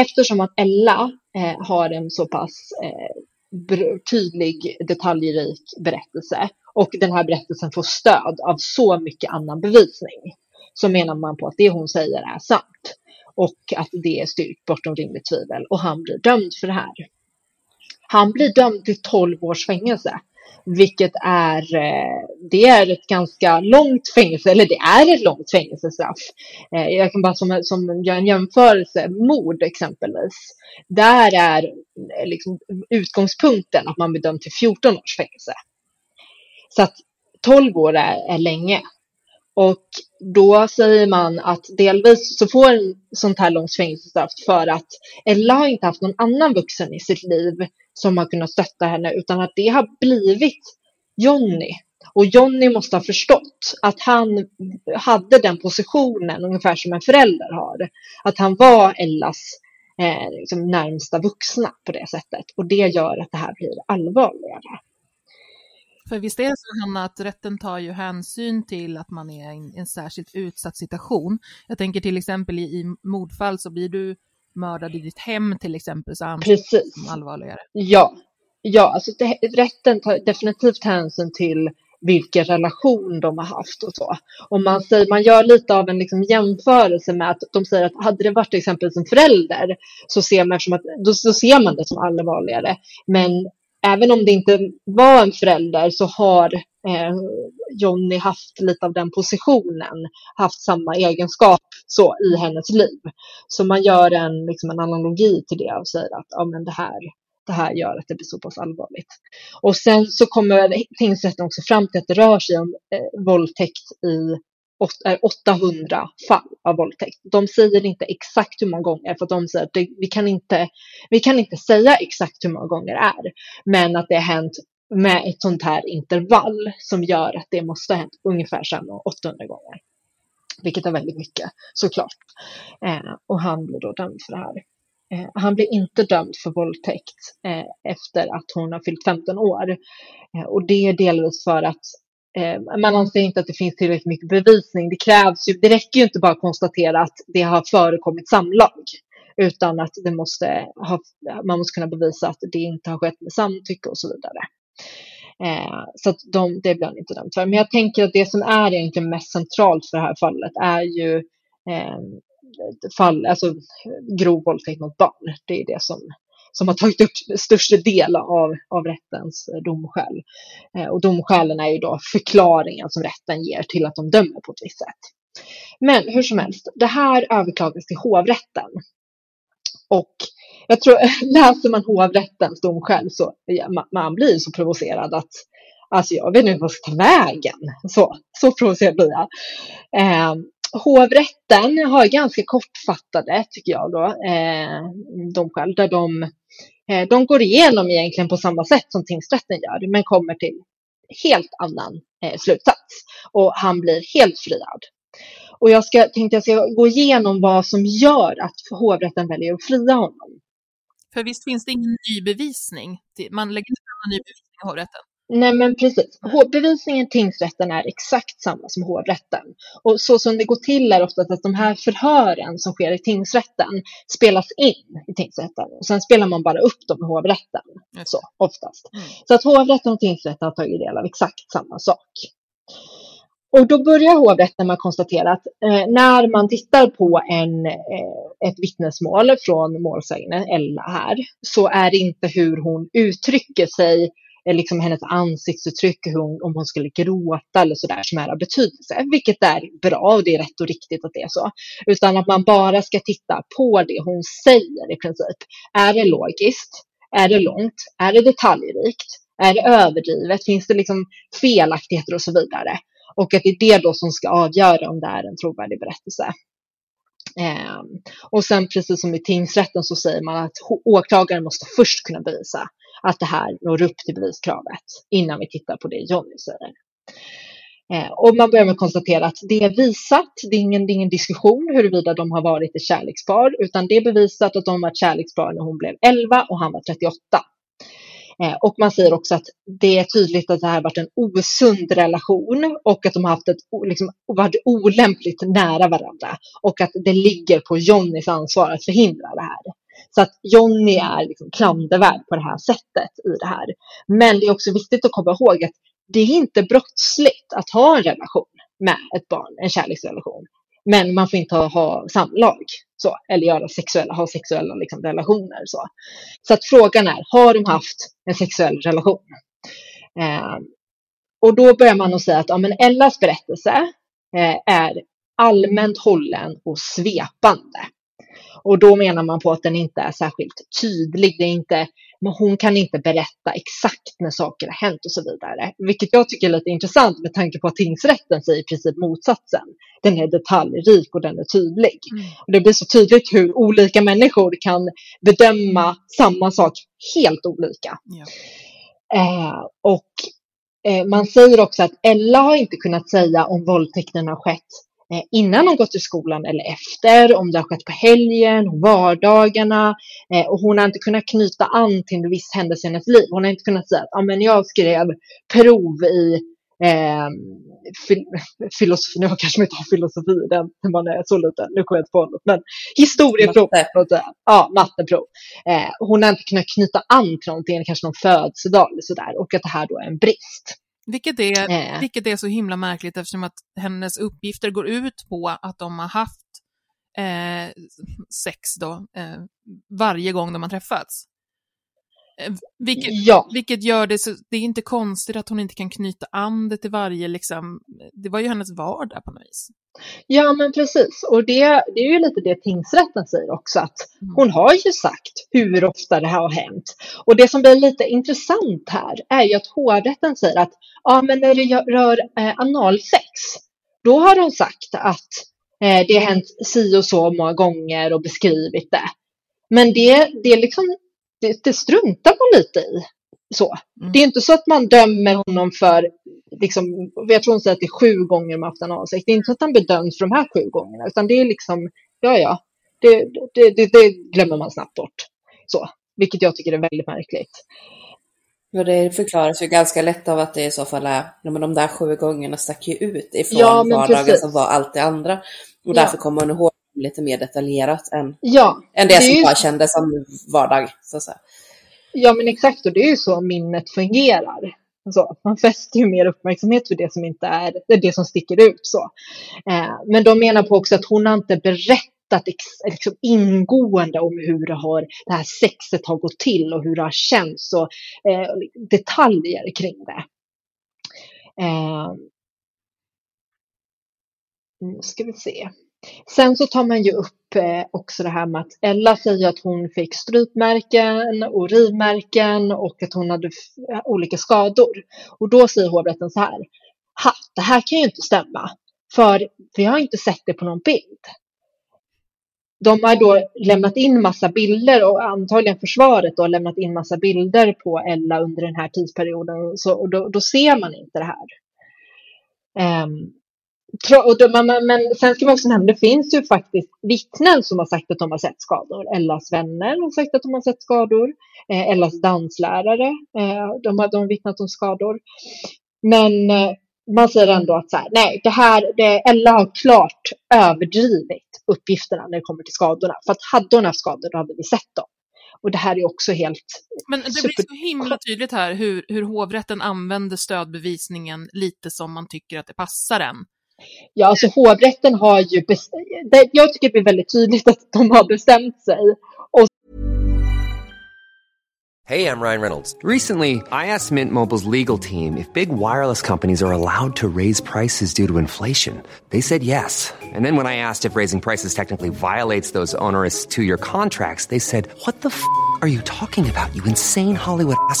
eftersom att Ella eh, har en så pass eh, tydlig, detaljrik berättelse och den här berättelsen får stöd av så mycket annan bevisning så menar man på att det hon säger är sant och att det är styrkt bortom rimligt tvivel och han blir dömd för det här. Han blir dömd till 12 års fängelse vilket är, eh, det är ett ganska långt fängelse, eller det är ett långt fängelsestraff. Eh, jag kan bara som, som göra en jämförelse, mord exempelvis. Där är eh, liksom utgångspunkten att man blir dömd till 14 års fängelse. Så att 12 år är, är länge. Och då säger man att delvis så får en sånt här långt fängelsestraff för att Ella har inte haft någon annan vuxen i sitt liv som har kunnat stötta henne utan att det har blivit Jonny. Och Jonny måste ha förstått att han hade den positionen ungefär som en förälder har. Att han var Ellas eh, liksom närmsta vuxna på det sättet. Och det gör att det här blir allvarligare. För visst är det så, Hanna, att rätten tar ju hänsyn till att man är i en, en särskilt utsatt situation. Jag tänker till exempel i, i mordfall så blir du mördad i ditt hem till exempel, så anses det som allvarligare. Ja, ja alltså det, rätten tar definitivt hänsyn till vilken relation de har haft och så. Och man, säger, man gör lite av en liksom jämförelse med att de säger att hade det varit till exempel en förälder så ser man, att, då, då ser man det som allvarligare. Men även om det inte var en förälder så har eh, Jonny haft lite av den positionen, haft samma egenskap så i hennes liv. Så man gör en, liksom en analogi till det och säger att ja, men det, här, det här gör att det blir så pass allvarligt. Och sen så kommer tingsrätten också fram till att det rör sig om eh, våldtäkt i 800 fall av våldtäkt. De säger inte exakt hur många gånger, för de säger att det, vi, kan inte, vi kan inte säga exakt hur många gånger det är, men att det har hänt med ett sånt här intervall som gör att det måste ha hänt ungefär samma 800 gånger. Vilket är väldigt mycket såklart. Eh, och han blir då dömd för det här. Eh, han blir inte dömd för våldtäkt eh, efter att hon har fyllt 15 år. Eh, och det är delvis för att Eh, man anser inte att det finns tillräckligt mycket bevisning. Det krävs ju, det räcker ju inte bara att konstatera att det har förekommit samlag, utan att det måste ha, man måste kunna bevisa att det inte har skett med samtycke och så vidare. Eh, så att de, det blir han inte dömd för. Men jag tänker att det som är egentligen mest centralt för det här fallet är ju eh, fall, alltså grov våldtäkt mot barn. Det är det som som har tagit upp största del av, av rättens eh, domskäl. Eh, och domskälen är ju då förklaringen som rätten ger till att de dömer på ett visst sätt. Men hur som helst, det här överklagas till hovrätten. Och jag tror, läser man hovrättens domskäl så ja, man, man blir så provocerad att Alltså jag vet inte vad jag ska ta vägen. Så, så provocerad blir jag. Eh, hovrätten har ganska kortfattade, tycker jag, då, eh, domskäl, där de, Eh, de går igenom egentligen på samma sätt som tingsrätten gör, men kommer till helt annan eh, slutsats. Och han blir helt friad. Och jag ska, tänkte jag ska gå igenom vad som gör att hovrätten väljer att fria honom. För visst finns det ingen ny bevisning? Man lägger inte fram en ny bevisning i hovrätten? Nej men precis. Bevisningen i tingsrätten är exakt samma som hovrätten. Och så som det går till är ofta att de här förhören som sker i tingsrätten spelas in i tingsrätten. Och sen spelar man bara upp dem i hovrätten. Så, oftast. Mm. Så att hovrätten och tingsrätten har tagit del av exakt samma sak. Och då börjar hovrätten med att konstatera att eh, när man tittar på en, eh, ett vittnesmål från målsäganden Ella här så är det inte hur hon uttrycker sig Eh, liksom hennes ansiktsuttryck, hon, om hon skulle gråta eller sådär som är av betydelse, vilket är bra och det är rätt och riktigt att det är så. Utan att man bara ska titta på det hon säger i princip. Är det logiskt? Är det långt? Är det detaljrikt? Är det överdrivet? Finns det liksom felaktigheter och så vidare? Och att det är det då som ska avgöra om det är en trovärdig berättelse. Eh, och sen precis som i tingsrätten så säger man att åklagaren måste först kunna bevisa att det här når upp till beviskravet innan vi tittar på det Jonny säger. Eh, och man börjar med att konstatera att det är visat, det är, ingen, det är ingen diskussion huruvida de har varit ett kärlekspar, utan det är bevisat att de var ett kärlekspar när hon blev 11 och han var 38. Eh, och man säger också att det är tydligt att det här varit en osund relation och att de har haft ett, liksom, varit olämpligt nära varandra och att det ligger på Jonnys ansvar att förhindra det här. Så att Jonny är liksom klandervärd på det här sättet i det här. Men det är också viktigt att komma ihåg att det är inte brottsligt att ha en relation med ett barn, en kärleksrelation. Men man får inte ha, ha samlag så, eller göra sexuella, ha sexuella liksom, relationer. Så. så att frågan är, har de haft en sexuell relation? Eh, och då börjar man att säga att ja, men Ellas berättelse eh, är allmänt hållen och svepande. Och då menar man på att den inte är särskilt tydlig. Det är inte, hon kan inte berätta exakt när saker har hänt och så vidare. Vilket jag tycker är lite intressant med tanke på att tingsrätten säger i princip motsatsen. Den är detaljrik och den är tydlig. Mm. Och det blir så tydligt hur olika människor kan bedöma samma sak helt olika. Ja. Eh, och eh, man säger också att Ella har inte kunnat säga om våldtäkten har skett innan hon gått till skolan eller efter, om det har skett på helgen, vardagarna. Eh, och hon har inte kunnat knyta an till en viss händelse i hennes liv. Hon har inte kunnat säga att ah, men jag skrev prov i eh, fil filosofi, nu kanske man inte har filosofi den när man är så liten, nu kommer jag inte på något, men historieprov, Matte. ja, matteprov. Eh, hon har inte kunnat knyta an till någonting, kanske någon födelsedag eller sådär, och att det här då är en brist. Vilket är, äh. vilket är så himla märkligt eftersom att hennes uppgifter går ut på att de har haft eh, sex då, eh, varje gång de har träffats. Eh, vilket, ja. vilket gör det så, det är inte konstigt att hon inte kan knyta an det till varje, liksom, det var ju hennes vardag på något vis. Ja, men precis. Och det, det är ju lite det tingsrätten säger också, att mm. hon har ju sagt hur ofta det här har hänt. Och det som blir lite intressant här är ju att hovrätten säger att ja, men när det rör eh, analsex, då har hon sagt att eh, det har hänt si och så många gånger och beskrivit det. Men det, det, liksom, det, det struntar man lite i. Så. Mm. Det är inte så att man dömer honom för, liksom, jag tror hon säger att det är sju gånger man haft analsex. Det är inte så att han bedöms för de här sju gångerna, utan det är liksom, ja ja, det, det, det, det glömmer man snabbt bort. Så, vilket jag tycker är väldigt märkligt. Ja, det förklaras ju ganska lätt av att det i så fall är, men de där sju gångerna stack ju ut ifrån ja, vardagen precis. som var allt det andra. Och ja. därför kommer man ihåg lite mer detaljerat än, ja, än det, det som bara kändes som vardag. Så. Ja, men exakt, och det är ju så minnet fungerar. Alltså, man fäster ju mer uppmärksamhet vid det som inte är det som sticker ut. Så. Eh, men de menar på också att hon har inte berättat ex, liksom ingående om hur det, har, det här sexet har gått till och hur det har känts och eh, detaljer kring det. Eh, nu ska vi se. Sen så tar man ju upp eh, också det här med att Ella säger att hon fick strypmärken och rivmärken och att hon hade eh, olika skador. Och då säger hovrätten så här. Ha, det här kan ju inte stämma, för vi har inte sett det på någon bild. De har då lämnat in massa bilder och antagligen försvaret har lämnat in massa bilder på Ella under den här tidsperioden. Så, och då, då ser man inte det här. Um, men sen ska man också nämna, det finns ju faktiskt vittnen som har sagt att de har sett skador. Ellas vänner har sagt att de har sett skador. Eh, Ellas danslärare, eh, de har de vittnat om skador. Men eh, man säger ändå att så här, nej, det här, det, Ella har klart överdrivit uppgifterna när det kommer till skadorna. För att hade hon haft skador, då hade vi sett dem. Och det här är också helt... Men det super... blir så himla tydligt här hur, hur hovrätten använder stödbevisningen lite som man tycker att det passar en. Ja, alltså hovrätten har ju bestämt, jag tycker det är väldigt tydligt att de har bestämt sig. Och... Hej, jag Ryan Reynolds. Recently, I asked Mint Mobiles legal team if big wireless companies are allowed to raise prices due to inflation. They said yes. And then when I asked if raising prices technically violates those onerous two-year contracts, they said, what the f*** are you talking about, you insane Hollywood ass?"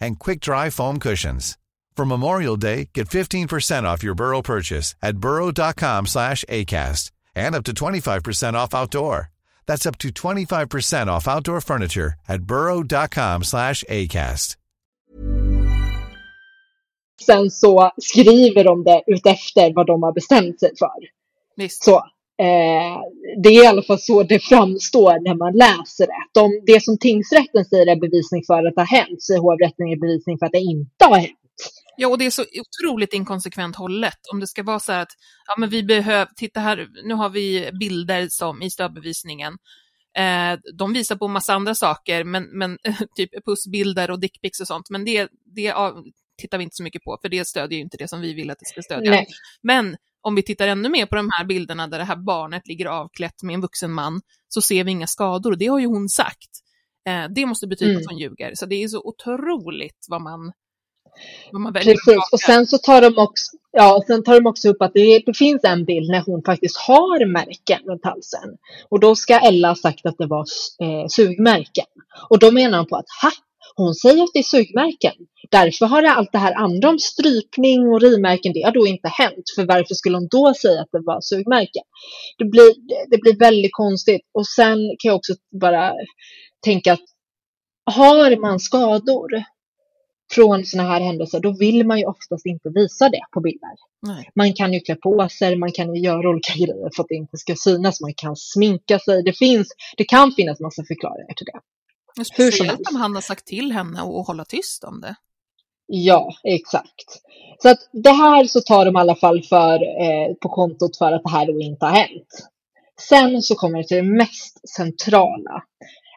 and quick-dry foam cushions. For Memorial Day, get 15% off your Burrow purchase at burrow.com slash ACAST and up to 25% off outdoor. That's up to 25% off outdoor furniture at burrow.com slash ACAST. Sen så skriver de det utefter vad de har bestämt sig för. Visst. Så, eh, det är i alla fall så det framstår när man läser det. De, det som tingsrätten säger är bevisning för att det har hänt, säger hovrätten är bevisning för att det inte har hänt. Ja, och det är så otroligt inkonsekvent hållet. Om det ska vara så här att, ja men vi behöver, titta här, nu har vi bilder som i stödbevisningen. Eh, de visar på massa andra saker, men, men typ pussbilder och dickpics och sånt, men det, det tittar vi inte så mycket på, för det stödjer ju inte det som vi vill att det ska stödja. Nej. Men om vi tittar ännu mer på de här bilderna där det här barnet ligger avklätt med en vuxen man, så ser vi inga skador. Det har ju hon sagt. Eh, det måste betyda Mm. att hon ljuger. Så det är så otroligt vad man, vad man väljer Precis, och sen så tar de också, ja, och sen tar de också upp att det, det finns en bild när hon faktiskt har märken runt halsen. Och då ska Ella ha sagt att det var eh, sugmärken. Och då menar de på att, ha, hon säger att det är sugmärken. Därför har det allt det här andra om strypning och rivmärken, det har då inte hänt. För varför skulle hon då säga att det var sugmärken? Det blir, det blir väldigt konstigt. Och sen kan jag också bara tänka att har man skador från sådana här händelser, då vill man ju oftast inte visa det på bilder. Nej. Man kan ju klä på sig, man kan ju göra olika grejer för att det inte ska synas, man kan sminka sig. Det, finns, det kan finnas massa förklaringar till det. Hur som Speciellt om han har sagt till henne att hålla tyst om det. Ja, exakt. Så att det här så tar de i alla fall för, eh, på kontot för att det här då inte har hänt. Sen så kommer det till det mest centrala,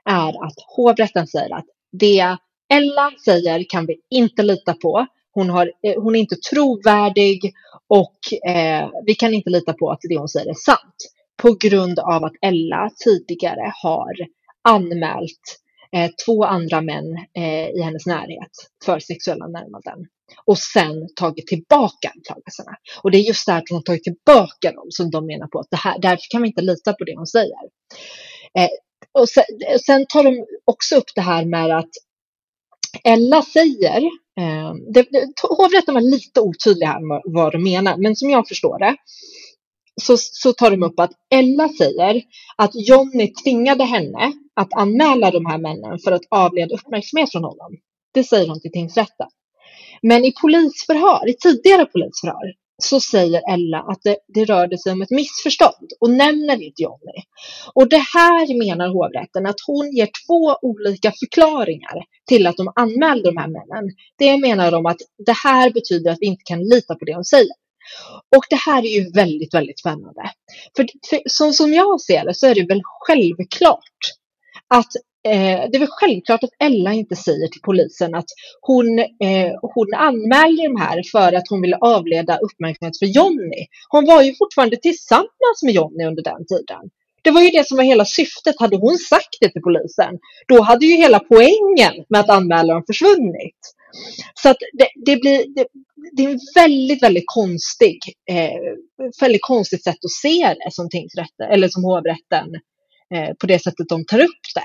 är att hovrätten säger att det Ella säger kan vi inte lita på. Hon, har, eh, hon är inte trovärdig och eh, vi kan inte lita på att det hon säger är sant. På grund av att Ella tidigare har anmält eh, två andra män eh, i hennes närhet för sexuella närmanden och sen tagit tillbaka anklagelserna. Och det är just det här att hon tagit tillbaka dem som de menar på att det här, därför kan vi inte lita på det hon säger. Eh, och sen, sen tar de också upp det här med att Ella säger, eh, det, det, hovrätten var lite otydlig här med vad de menar, men som jag förstår det så, så tar de upp att Ella säger att Jonny tvingade henne att anmäla de här männen för att avleda uppmärksamhet från honom. Det säger hon till tingsrätten. Men i polisförhör, i tidigare polisförhör, så säger Ella att det, det rörde sig om ett missförstånd och nämner inte Jonny. Och det här menar hovrätten att hon ger två olika förklaringar till att de anmälde de här männen. Det menar de att det här betyder att vi inte kan lita på det hon säger. Och det här är ju väldigt, väldigt spännande. För, för så, som jag ser det så är det väl självklart att eh, det är väl självklart att Ella inte säger till polisen att hon, eh, hon anmälde de här för att hon ville avleda uppmärksamhet för Jonny. Hon var ju fortfarande tillsammans med Jonny under den tiden. Det var ju det som var hela syftet. Hade hon sagt det till polisen, då hade ju hela poängen med att anmäla dem försvunnit. Så att det, det blir, det, det är en väldigt, väldigt konstig, eh, väldigt konstigt sätt att se det som tingsrätten, eller som hovrätten, eh, på det sättet de tar upp det.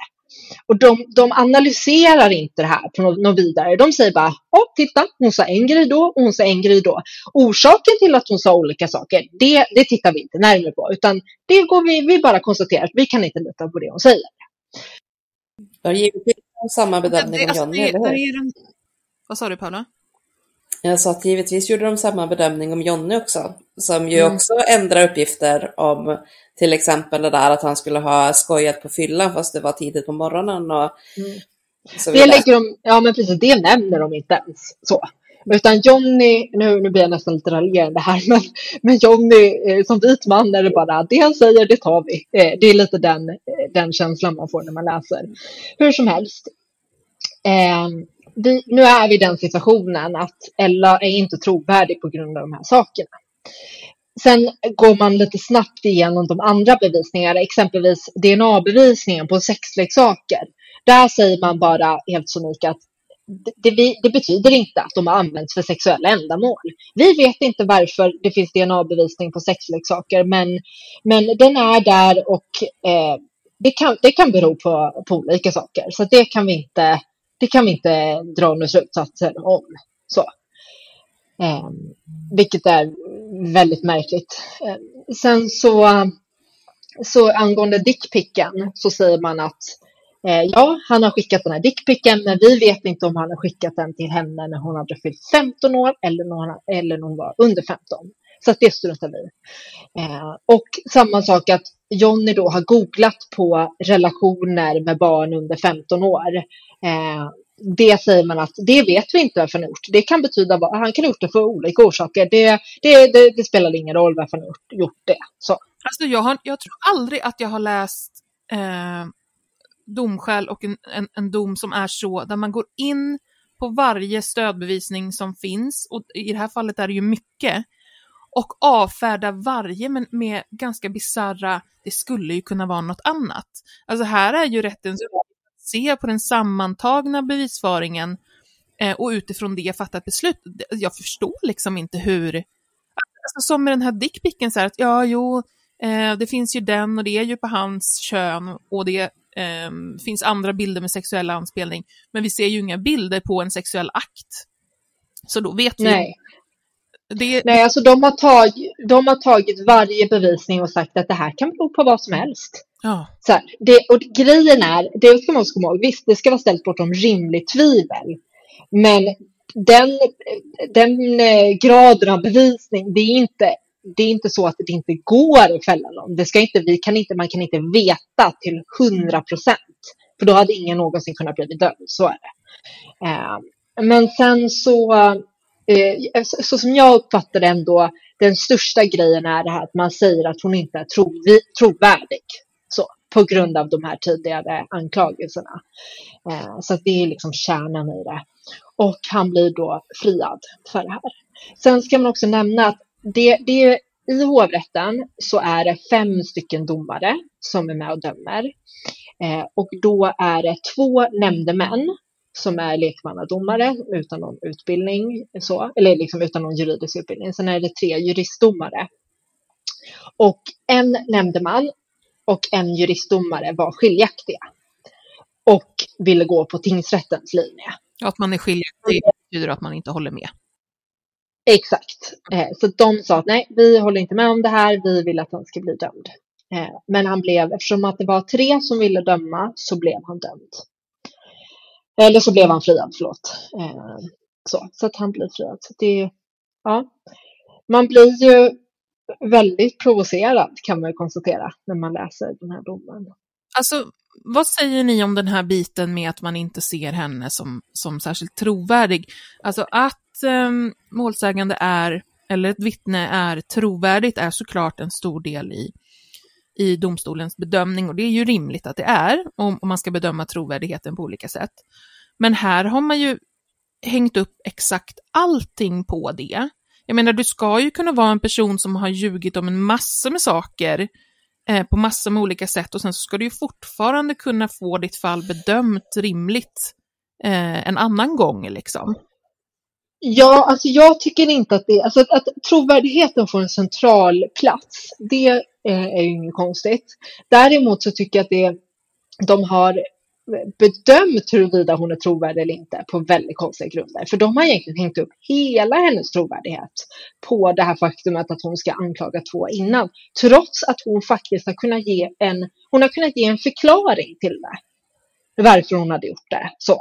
Och de, de analyserar inte det här på något, något vidare. De säger bara, ja titta, hon sa en grej då och hon sa en grej då. Orsaken till att hon sa olika saker, det, det tittar vi inte närmare på, utan det går vi, vi bara konstaterar att vi kan inte lita på det hon säger. De har givetvis samma bedömning om alltså, Johnny, eller hur? Vad sa du Paula? Jag sa att givetvis gjorde de samma bedömning om Jonny också, som ju Mm. också ändrar uppgifter om till exempel det där att han skulle ha skojat på fyllan fast det var tidigt på morgonen och så Det lägger de, ja men precis, det nämner de inte ens så. Utan Johnny, nu, nu blir jag nästan lite raljerande här, men, men Johnny eh, som vit man är det bara, det han säger det tar vi. Eh, det är lite den, eh, den känslan man får när man läser. Hur som helst. Eh, vi, nu är vi i den situationen att Ella är inte trovärdig på grund av de här sakerna. Sen går man lite snabbt igenom de andra bevisningarna, exempelvis DNA-bevisningen på sexleksaker. Där säger man bara helt sonika att det, det, det, betyder inte att de har använts för sexuella ändamål. Vi vet inte varför det finns DNA-bevisning på sexleksaker, men, men den är där och eh, det, kan, det kan bero på, på olika saker. Så det kan vi inte, det kan vi inte dra några slutsatser om. Så. Eh, vilket är väldigt märkligt. Eh, sen så, så angående dickpicken så säger man att eh, ja, han har skickat den här dickpicken, men vi vet inte om han har skickat den till henne när hon hade fyllt 15 år eller när hon, eller när hon var under 15. Så att det struntar vi eh, Och samma sak att Jonny då har googlat på relationer med barn under 15 år. Eh, det säger man att det vet vi inte varför han har gjort. Det kan betyda att han kan ha gjort det för olika orsaker. Det, det, det, det spelar ingen roll varför han har gjort det. Så. Alltså jag, har, jag tror aldrig att jag har läst eh, domskäl och en, en, en, dom som är så, där man går in på varje stödbevisning som finns, och i det här fallet är det ju mycket, och avfärda varje med, med ganska bizarra, det skulle ju kunna vara något annat. Alltså här är ju rättens se på den sammantagna bevisföringen eh, och utifrån det fatta ett beslut. Jag förstår liksom inte hur, alltså, som med den här dickpicken så här att ja, jo, eh, det finns ju den och det är ju på hans kön och det eh, finns andra bilder med sexuell anspelning, men vi ser ju inga bilder på en sexuell akt. Så då vet vi Nej. Det... Nej, alltså de har, tagit, de har tagit varje bevisning och sagt att det här kan bero på vad som helst. Ja. Så här, det, och grejen är, det ska man komma ihåg, visst det ska vara ställt bortom rimligt tvivel. Men den, den eh, graden av bevisning, det är inte det är inte så att det inte går att fälla någon. Det ska inte, vi kan inte, man kan inte veta till hundra procent. För då hade ingen någonsin kunnat bli dömd, så är det. Eh, men sen så, eh, så som jag uppfattar det ändå, den största grejen är det här att man säger att hon inte är tro, trovärdig på grund av de här tidigare anklagelserna. Eh, så det är liksom kärnan i det. Och han blir då friad för det här. Sen ska man också nämna att det, det, i hovrätten så är det fem stycken domare som är med och dömer. Eh, och då är det två nämndemän som är lekmannadomare utan någon utbildning, så, eller liksom utan någon juridisk utbildning. Sen är det tre juristdomare. Och en nämndeman och en juristdomare var skiljaktiga och ville gå på tingsrättens linje. Att man är skiljaktig betyder att man inte håller med. Exakt. Eh, så de sa att nej, vi håller inte med om det här, vi vill att han ska bli dömd. Eh, men han blev, eftersom att det var tre som ville döma, så blev han dömd. Eller så blev han friad, förlåt. Eh, så, så att han blir friad. Så det, ja. Man blir ju väldigt provocerad kan man ju konstatera när man läser den här domen. Alltså, vad säger ni om den här biten med att man inte ser henne som, som särskilt trovärdig? Alltså att eh, målsägande är, eller ett vittne är trovärdigt är såklart en stor del i, i domstolens bedömning och det är ju rimligt att det är om, om man ska bedöma trovärdigheten på olika sätt. Men här har man ju hängt upp exakt allting på det. Jag menar, du ska ju kunna vara en person som har ljugit om en massa med saker eh, på massor med olika sätt och sen så ska du ju fortfarande kunna få ditt fall bedömt rimligt eh, en annan gång liksom. Ja, alltså jag tycker inte att det, alltså att, att trovärdigheten får en central plats, det Eh, är ju inget konstigt. Däremot så tycker jag att det, de har bedömt huruvida hon är trovärdig eller inte på väldigt konstiga grunder. För de har egentligen hängt upp hela hennes trovärdighet på det här faktumet att hon ska anklaga två innan. Trots att hon faktiskt har kunnat ge en, hon har kunnat ge en förklaring till det. Varför hon hade gjort det. Så.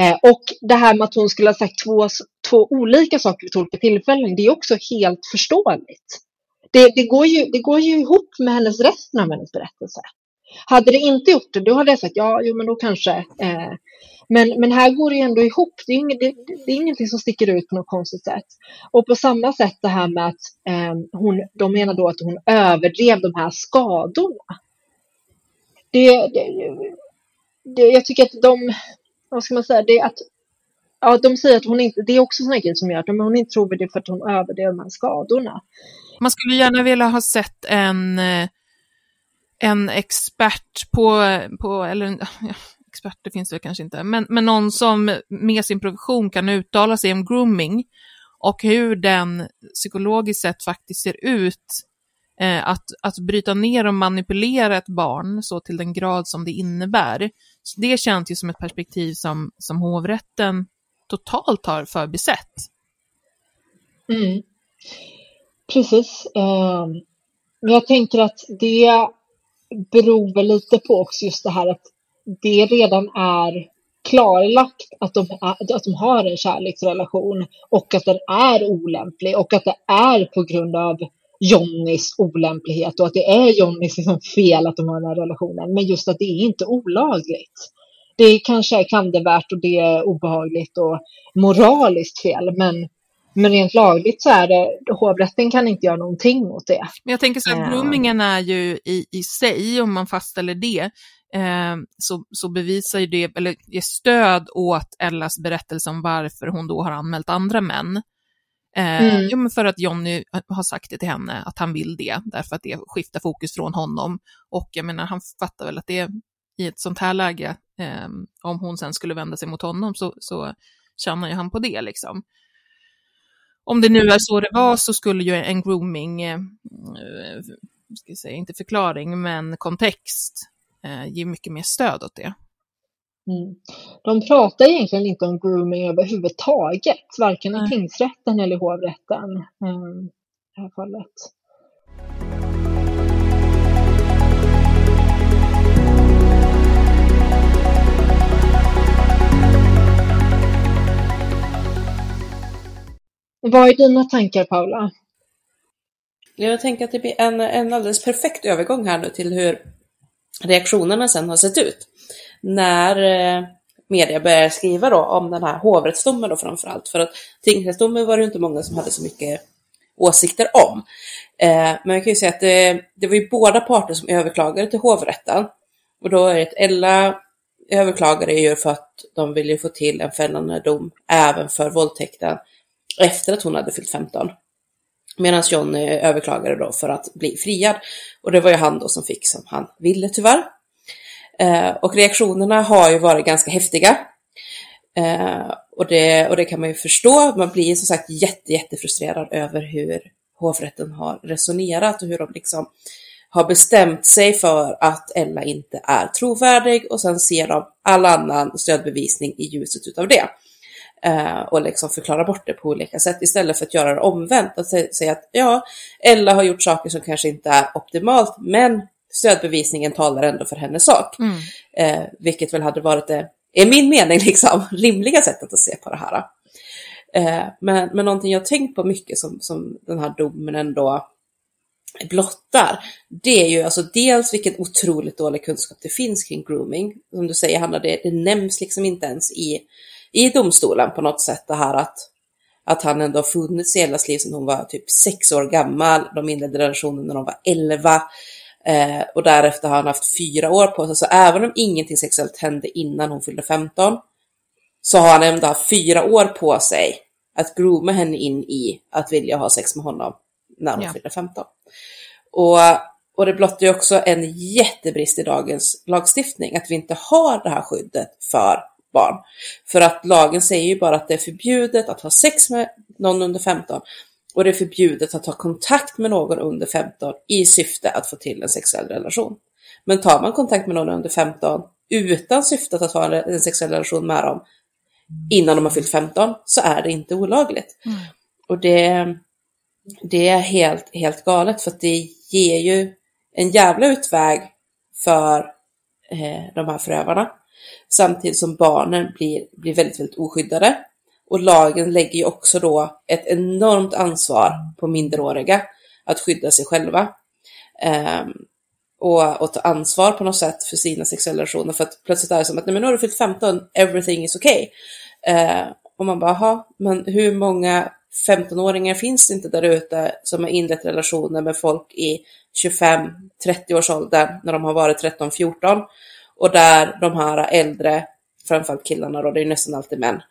Eh, och det här med att hon skulle ha sagt två, två olika saker vid olika tillfällen, det är också helt förståeligt. Det, det, går ju, det går ju ihop med hennes resten av hennes berättelse. Hade det inte gjort det, då hade jag sagt ja, jo, men då kanske. Eh, men, men här går det ändå ihop. Det är, inget, det, det är ingenting som sticker ut på något konstigt sätt. Och på samma sätt det här med att eh, hon, de menar då att hon överdrev de här skadorna. Det, det, det, jag tycker att de, vad ska man säga, det är att ja, de säger att hon inte, det är också sådana grejer som gör att hon inte tror det för att hon överdrev de här skadorna. Man skulle gärna vilja ha sett en, eh, en expert på, på eller ja, experter finns det kanske inte, men, men någon som med sin profession kan uttala sig om grooming och hur den psykologiskt sett faktiskt ser ut eh, att, att bryta ner och manipulera ett barn så till den grad som det innebär. Så det känns ju som ett perspektiv som, som hovrätten totalt har förbisett. Mm. Precis. Eh, men jag tänker att det beror väl lite på också just det här att det redan är klarlagt att de, att de har en kärleksrelation och att den är olämplig och att det är på grund av Jonnys olämplighet och att det är Jonnys liksom fel att de har den här relationen. Men just att det är inte olagligt. Det kanske är klandervärt och det är obehagligt och moraliskt fel, men men rent lagligt så är det, hovrätten kan inte göra någonting åt det. Men jag tänker så att groomingen är ju i, i sig, om man fastställer det, eh, så, så bevisar ju det, eller ger stöd åt Ellas berättelse om varför hon då har anmält andra män. Eh, mm. Jo, men för att Jonny har sagt det till henne, att han vill det, därför att det skiftar fokus från honom. Och jag menar, han fattar väl att det i ett sånt här läge, eh, om hon sen skulle vända sig mot honom, så, så tjänar ju han på det liksom om det nu är så det var så skulle ju en grooming, eh, ska jag säga, inte förklaring, men kontext eh, ge mycket mer stöd åt det. Mm. De pratar egentligen inte om grooming överhuvudtaget, varken i tingsrätten eller i hovrätten eh, i det här fallet. Vad är dina tankar Paula? Jag tänker att det blir en, en alldeles perfekt övergång här nu till hur reaktionerna sen har sett ut. När eh, media började skriva då om den här hovrättsdomen då framförallt. För att tingsrättsdomen var det inte många som hade så mycket åsikter om. Eh, men jag kan ju säga att det, det var ju båda parter som överklagade till hovrätten. Och då är det att Ella överklagade ju för att de ville få till en fällande dom även för våldtäkten efter att hon hade fyllt 15. Medan John överklagade då för att bli friad. Och det var ju han då som fick som han ville tyvärr. Eh, och reaktionerna har ju varit ganska häftiga. Eh, och, det, och det kan man ju förstå. Man blir som sagt jätte, jättefrustrerad över hur hovrätten har resonerat och hur de liksom har bestämt sig för att Ella inte är trovärdig och sen ser de all annan stödbevisning i ljuset utav det och liksom förklara bort det på olika sätt istället för att göra det omvänt. Att säga att ja, Ella har gjort saker som kanske inte är optimalt, men stödbevisningen talar ändå för hennes sak. Mm. Eh, vilket väl hade varit det, är min mening, liksom, rimliga sättet att se på det här. Eh, men, men någonting jag tänkt på mycket som, som den här domen ändå blottar, det är ju alltså dels vilken otroligt dålig kunskap det finns kring grooming. Som du säger Hanna, det, det nämns liksom inte ens i i domstolen på något sätt det här att, att han ändå har funnits i Ellas liv sedan hon var typ sex år gammal. De inledde relationen när de var elva. Eh, och därefter har han haft fyra år på sig. Så även om ingenting sexuellt hände innan hon fyllde 15 så har han ändå haft fyra år på sig att grooma henne in i att vilja ha sex med honom när hon ja. fyllde 15. Och, och det blottar ju också en jättebrist i dagens lagstiftning, att vi inte har det här skyddet för barn. För att lagen säger ju bara att det är förbjudet att ha sex med någon under 15 och det är förbjudet att ha kontakt med någon under 15 i syfte att få till en sexuell relation. Men tar man kontakt med någon under 15 utan syftet att ha en sexuell relation med dem innan de har fyllt 15 så är det inte olagligt. Mm. Och det, det är helt, helt galet för att det ger ju en jävla utväg för eh, de här förövarna samtidigt som barnen blir, blir väldigt, väldigt oskyddade. Och lagen lägger ju också då ett enormt ansvar på minderåriga att skydda sig själva. Um, och, och ta ansvar på något sätt för sina sexuella relationer. För att plötsligt är det som att nej, men nu har du fyllt 15, everything is okay. Uh, och man bara, jaha, men hur många 15-åringar finns det inte där ute som har inlett relationer med folk i 25-30 års ålder när de har varit 13-14 och där de här äldre, framförallt killarna då, det är nästan alltid män,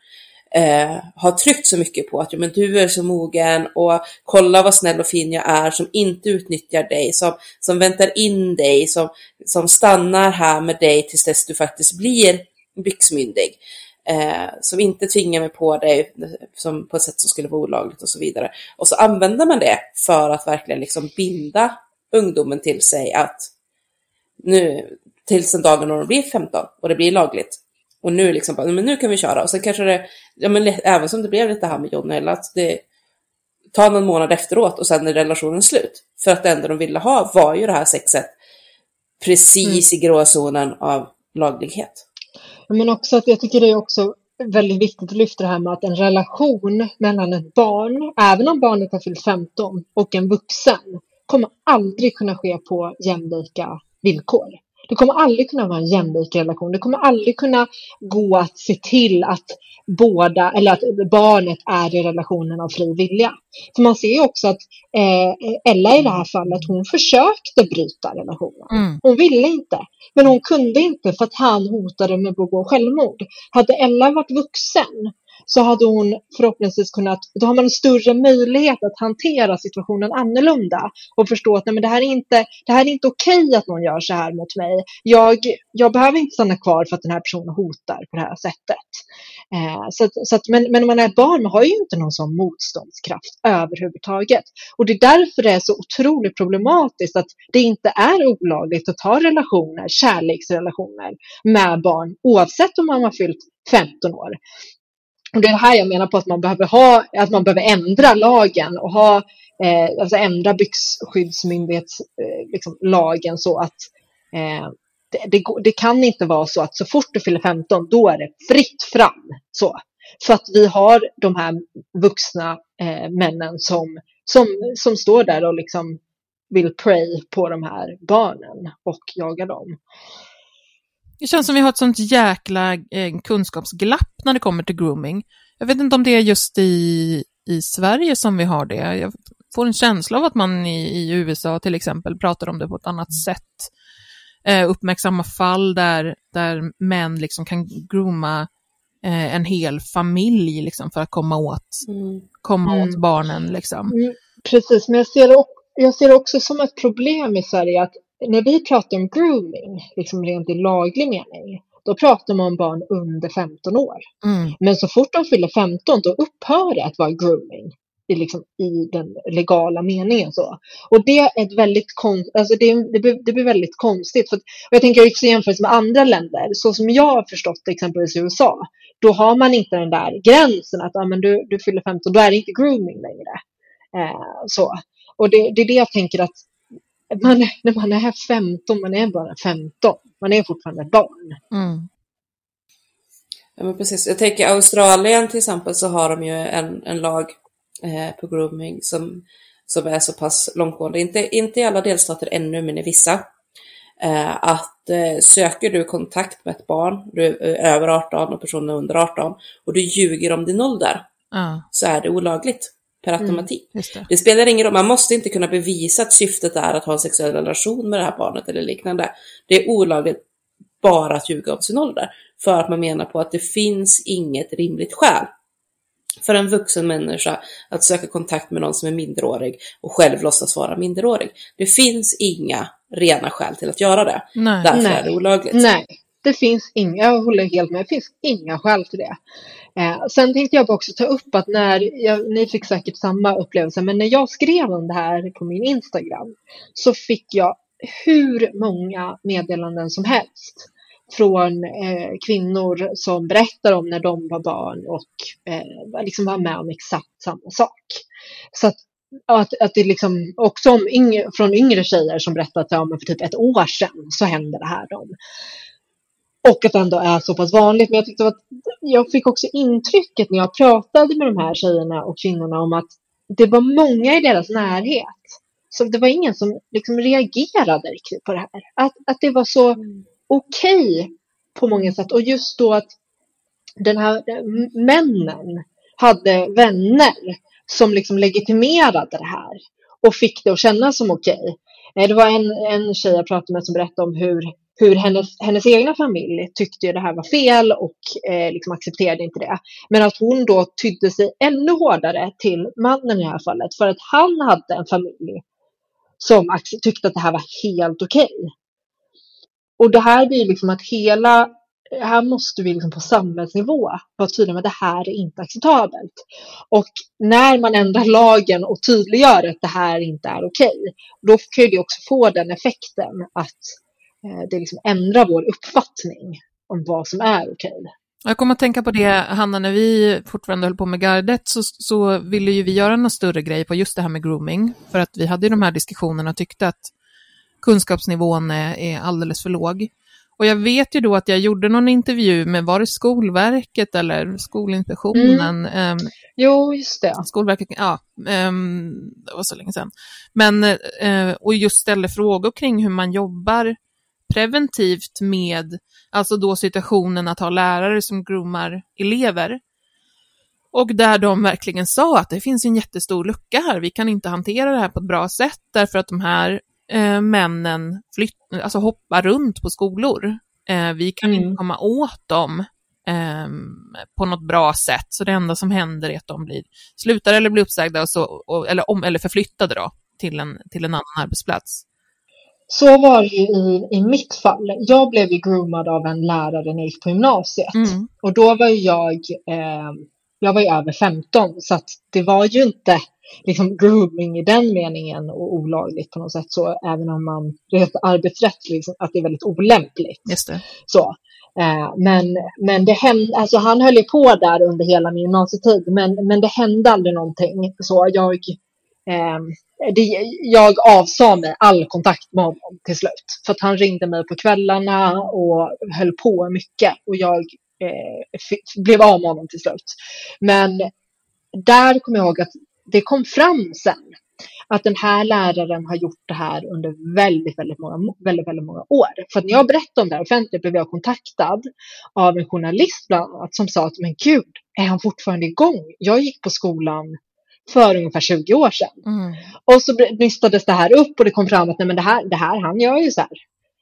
eh, har tryckt så mycket på att men du är så mogen och kolla vad snäll och fin jag är som inte utnyttjar dig, som, som väntar in dig, som, som stannar här med dig tills dess du faktiskt blir byxmyndig. Eh, som inte tvingar mig på dig som, på ett sätt som skulle vara olagligt och så vidare. Och så använder man det för att verkligen liksom binda ungdomen till sig att nu, tills den dagen när de blir 15 och det blir lagligt. Och nu liksom, men nu kan vi köra. Och sen kanske det, ja men även som det blev lite här med John Ella, att det tar någon månad efteråt och sen är relationen slut. För att det enda de ville ha var ju det här sexet precis mm. i gråzonen av laglighet. Men också att jag tycker det är också väldigt viktigt att lyfta det här med att en relation mellan ett barn, även om barnet har fyllt 15, och en vuxen kommer aldrig kunna ske på jämlika villkor. Det kommer aldrig kunna vara en jämlik relation. Det kommer aldrig kunna gå att se till att båda, eller att barnet är i relationen av fri vilja. För man ser ju också att eh, Ella i det här fallet, hon försökte bryta relationen. Mm. Hon ville inte, men hon kunde inte för att han hotade med att begå självmord. Hade Ella varit vuxen så hade hon förhoppningsvis kunnat, då har man en större möjlighet att hantera situationen annorlunda och förstå att nej, men det här är inte, det här är inte okej att någon gör så här mot mig. Jag, jag behöver inte stanna kvar för att den här personen hotar på det här sättet. Eh, så att, så att, men, men när man är barn, man har ju inte någon sån motståndskraft överhuvudtaget. Och det är därför det är så otroligt problematiskt att det inte är olagligt att ha relationer, kärleksrelationer med barn, oavsett om man har fyllt 15 år. Och det är det här jag menar på att man behöver ha, att man behöver ändra lagen och ha, eh, alltså ändra byxskyddsmyndighetslagen eh, liksom, så att eh, det, det, det, kan inte vara så att så fort du fyller 15 då är det fritt fram. Så. så att vi har de här vuxna eh, männen som, som, som står där och liksom vill pray på de här barnen och jaga dem. Det känns som vi har ett sånt jäkla eh, kunskapsglapp när det kommer till grooming. Jag vet inte om det är just i, i Sverige som vi har det. Jag får en känsla av att man i, i USA till exempel pratar om det på ett annat sätt. Eh, uppmärksamma fall där, där män liksom kan grooma eh, en hel familj liksom, för att komma åt, mm. komma mm. åt barnen. Liksom. Mm, precis, men jag ser, jag ser också som ett problem i Sverige att när vi pratar om grooming, liksom rent i laglig mening, då pratar man om barn under 15 år. Mm. Men så fort de fyller 15, då upphör det att vara grooming i, liksom, i den legala meningen. Så. Och det är ett väldigt kon alltså det, det, blir, det blir väldigt konstigt. För, jag tänker också jämföra med andra länder, så som jag har förstått exempelvis i USA, då har man inte den där gränsen att ah, men du, du fyller 15, då är det inte grooming längre. Eh, så. Och det, det är det jag tänker att man, när man är 15, man är bara 15. Man är fortfarande barn. Mm. Ja, men precis. Jag tänker Australien till exempel så har de ju en, en lag eh, på grooming som, som är så pass långtgående. Inte, inte i alla delstater ännu, men i vissa. Eh, att eh, söker du kontakt med ett barn, du är över 18 och personen är under 18 och du ljuger om din ålder mm. så är det olagligt per mm, automatik. Mm, det. det. spelar ingen roll, man måste inte kunna bevisa att syftet är att ha en sexuell relation med det här barnet eller liknande. Det är olagligt bara att ljuga om sin ålder, för att man menar på att det finns inget rimligt skäl för en vuxen människa att söka kontakt med någon som är minderårig och själv låtsas vara minderårig. Det finns inga rena skäl till att göra det. Nej. Därför Nej. är det olagligt. Nej, det finns inga, jag håller helt med, det finns inga skäl till det. Eh, sen tänkte jag också ta upp att när, jag, ni fick säkert samma upplevelse, men när jag skrev om det här på min Instagram så fick jag hur många meddelanden som helst från eh, kvinnor som berättar om när de var barn och eh, liksom var med om exakt samma sak. Så att, att, att det liksom också om yngre, från yngre tjejer som berättat att ja, för typ ett år sedan så hände det här dem. Och att det ändå är så pass vanligt. Men jag tyckte att jag fick också intrycket när jag pratade med de här tjejerna och kvinnorna om att det var många i deras närhet. Så det var ingen som liksom reagerade riktigt på det här. Att, att det var så okej okay på många sätt. Och just då att den här männen hade vänner som liksom legitimerade det här och fick det att kännas som okej. Okay. Det var en, en tjej jag pratade med som berättade om hur hur hennes, hennes egna familj tyckte det här var fel och eh, liksom accepterade inte det. Men att hon då tydde sig ännu hårdare till mannen i det här fallet för att han hade en familj som tyckte att det här var helt okej. Okay. Och det här blir liksom att hela, här måste vi liksom på samhällsnivå vara tydliga med att det här är inte acceptabelt. Och när man ändrar lagen och tydliggör att det här inte är okej, okay, då kan det också få den effekten att det liksom ändrar vår uppfattning om vad som är okej. Jag kommer att tänka på det, Hanna, när vi fortfarande höll på med gardet så, så ville ju vi göra någon större grej på just det här med grooming, för att vi hade ju de här diskussionerna och tyckte att kunskapsnivån är, är alldeles för låg. Och jag vet ju då att jag gjorde någon intervju med, var det Skolverket eller Skolinspektionen? Mm. Um, jo, just det. Skolverket, ja, um, det var så länge sedan. Men, uh, och just ställde frågor kring hur man jobbar preventivt med, alltså då situationen att ha lärare som groomar elever. Och där de verkligen sa att det finns en jättestor lucka här, vi kan inte hantera det här på ett bra sätt därför att de här eh, männen flytt, alltså hoppar runt på skolor. Eh, vi kan mm. inte komma åt dem eh, på något bra sätt, så det enda som händer är att de blir, slutar eller blir uppsagda och så, och, eller, om, eller förflyttade då till en, till en annan arbetsplats. Så var det ju i, i mitt fall. Jag blev ju groomad av en lärare när jag gick på gymnasiet. Mm. Och då var jag, eh, jag var ju över 15 så det var ju inte liksom grooming i den meningen och olagligt på något sätt så även om man rent arbetsrättsligt liksom, att det är väldigt olämpligt. Just det. Så. Eh, men, men det hände, alltså han höll ju på där under hela min gymnasietid men, men det hände aldrig någonting. Så jag eh, det, jag avsade mig all kontakt med honom till slut. För att han ringde mig på kvällarna och höll på mycket. Och jag eh, blev av med honom till slut. Men där kommer jag ihåg att det kom fram sen att den här läraren har gjort det här under väldigt, väldigt många, väldigt, väldigt många år. För att när jag berättade om det här offentligt blev jag kontaktad av en journalist bland annat som sa att men gud, är han fortfarande igång? Jag gick på skolan för ungefär 20 år sedan. Mm. Och så nystades det här upp och det kom fram att nej, men det, här, det här, han gör ju så här.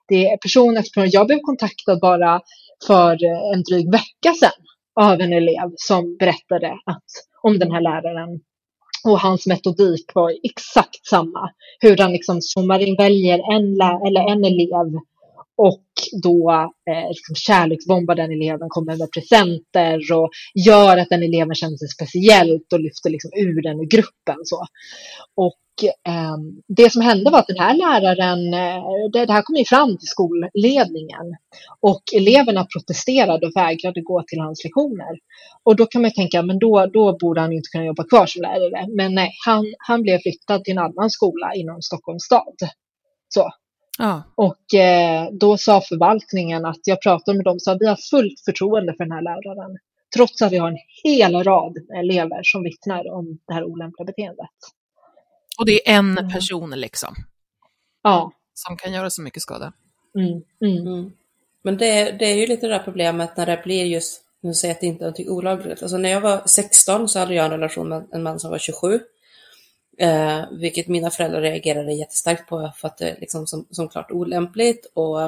Det är person efter person. Jag blev kontaktad bara för eh, en dryg vecka sedan av en elev som berättade att, om den här läraren och hans metodik var exakt samma. Hur han liksom zoomar in, väljer en, eller en elev och då eh, liksom kärleksbombar den eleven, kommer med presenter och gör att den eleven känner sig speciellt och lyfter liksom ur den ur gruppen. Så. Och eh, det som hände var att den här läraren, eh, det, det, här kom ju fram till skolledningen och eleverna protesterade och vägrade gå till hans lektioner. Och då kan man tänka, men då, då borde han inte kunna jobba kvar som lärare. Men nej, han, han blev flyttad till en annan skola inom Stockholms stad. Så. Ja. Och eh, då sa förvaltningen att jag pratade med dem och sa att vi har fullt förtroende för den här läraren. Trots att vi har en hel rad elever som vittnar om det här olämpliga beteendet. Och det är en mm. person liksom? Ja. Som kan göra så mycket skada? Mm. Mm. mm. Men det, det är ju lite det där problemet när det blir just, nu säger jag att det inte är något olagligt. Alltså när jag var 16 så hade jag en relation med en man som var 27. Eh, vilket mina föräldrar reagerade jättestarkt på för att det liksom som, som klart olämpligt och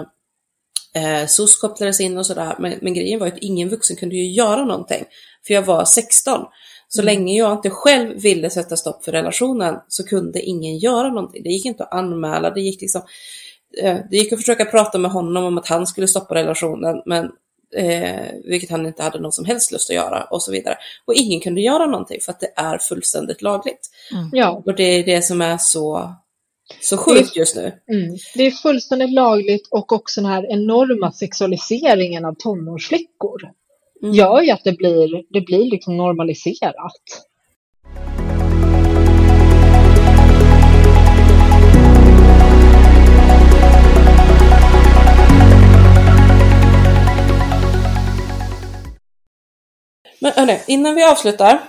eh, SOS kopplades in och sådär. Men, men grejen var att ingen vuxen kunde ju göra någonting. För jag var 16. Så mm. länge jag inte själv ville sätta stopp för relationen så kunde ingen göra någonting. Det gick inte att anmäla, det gick liksom eh, det gick att försöka prata med honom om att han skulle stoppa relationen, men eh, vilket han inte hade någon som helst lust att göra och så vidare. Och ingen kunde göra någonting för att det är fullständigt lagligt. Mm. Ja. Och det är det som är så, så sjukt just nu. Mm. Det är fullständigt lagligt och också den här enorma sexualiseringen av tonårsflickor mm. gör ju att det blir, det blir liksom normaliserat. Men hörni, innan vi avslutar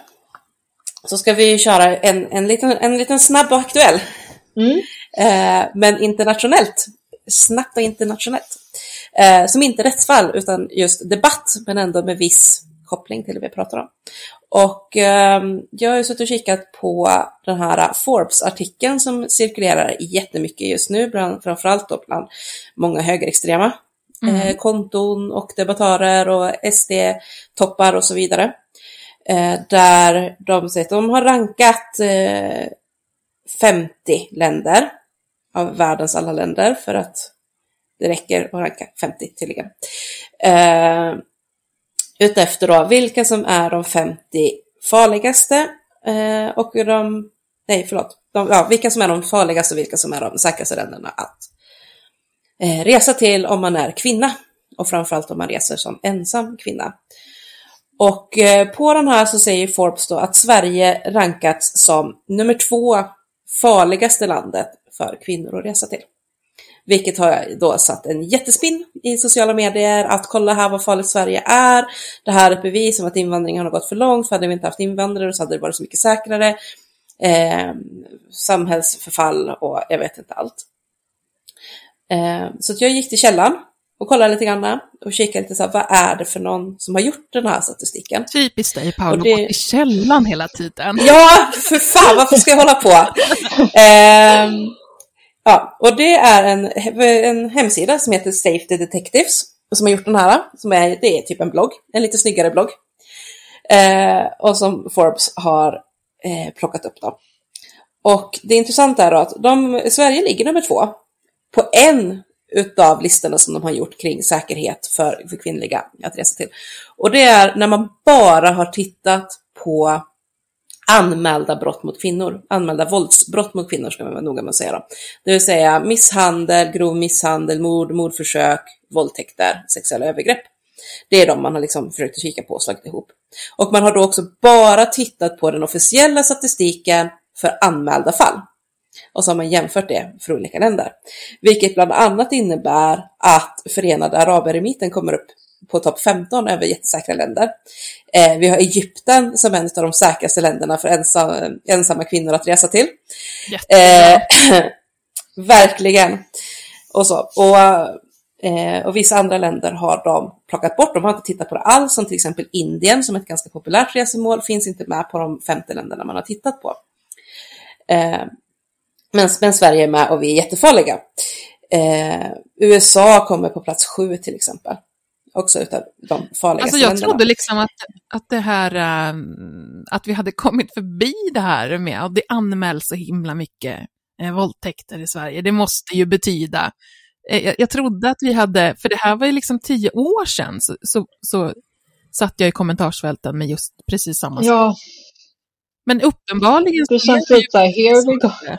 så ska vi köra en, en, liten, en liten snabb och aktuell. Mm. Eh, men internationellt. Snabbt och internationellt. Eh, som inte rättsfall utan just debatt men ändå med viss koppling till det vi pratar om. Och eh, jag har ju suttit och kikat på den här Forbes-artikeln som cirkulerar jättemycket just nu, bland, framförallt då bland många högerextrema Mm. eh, konton och debattörer och SD-toppar och så vidare. Eh, där de säger att de har rankat eh, 50 länder av världens alla länder för att det räcker att ranka 50 tydligen. Eh, utefter då vilka som är de 50 farligaste eh, och de, nej förlåt, de, ja, vilka som är de farligaste och vilka som är de säkraste länderna att Eh, resa till om man är kvinna och framförallt om man reser som ensam kvinna. Och eh, på den här så säger Forbes då att Sverige rankats som nummer två farligaste landet för kvinnor att resa till. Vilket har då satt en jättespinn i sociala medier att kolla här vad farligt Sverige är. Det här är ett bevis om att invandringen har gått för långt, för hade vi inte haft invandrare så hade det varit så mycket säkrare. Eh, samhällsförfall och jag vet inte allt. Eh, så jag gick till källan och kollade lite grann och kikade lite så här, vad är det för någon som har gjort den här statistiken? Typiskt dig Paolo, det- gå till källan hela tiden. Ja, för fan, varför ska jag hålla på? Ehm, ja, och det är en, en hemsida som heter Safety Detectives som har gjort den här. Som är, det är typ en blogg, en lite snyggare blogg. Eh, och som Forbes har eh, plockat upp då. Och det intressanta är då att de, Sverige ligger nummer två på en utav listorna som de har gjort kring säkerhet för, för kvinnliga att resa till. Och det är när man bara har tittat på anmälda brott mot kvinnor, anmälda våldsbrott mot kvinnor ska man vara noga med att säga då. Det vill säga misshandel, grov misshandel, mord, mordförsök, våldtäkter, sexuella övergrepp. Det är de man har liksom försökt att kika på och slagit ihop. Och man har då också bara tittat på den officiella statistiken för anmälda fall. Och så har man jämfört det för olika länder. Vilket bland annat innebär att Förenade Arabemiraten kommer upp på topp 15 över jättesäkra länder. Eh, vi har Egypten som en av de säkraste länderna för ensam, ensamma kvinnor att resa till. Eh, verkligen. Och, så. Och, eh, och vissa andra länder har de plockat bort. De har inte tittat på det alls, som till exempel Indien som är ett ganska populärt resemål, finns inte med på de 50 länderna man har tittat på. Men, men Sverige är med och vi är jättefarliga. Eh, USA kommer på plats sju till exempel. Också utav de farligaste Alltså jag länderna. trodde liksom att, att det här, ehm, att vi hade kommit förbi det här med att det anmäls så himla mycket eh, våldtäkter i Sverige. Det måste ju betyda, eh, jag, jag trodde att vi hade, för det här var ju liksom tio år sedan, så, så, så satt jag i kommentarsfälten med just precis samma sak. Ja, Men uppenbarligen det så känns lite så här, here we go.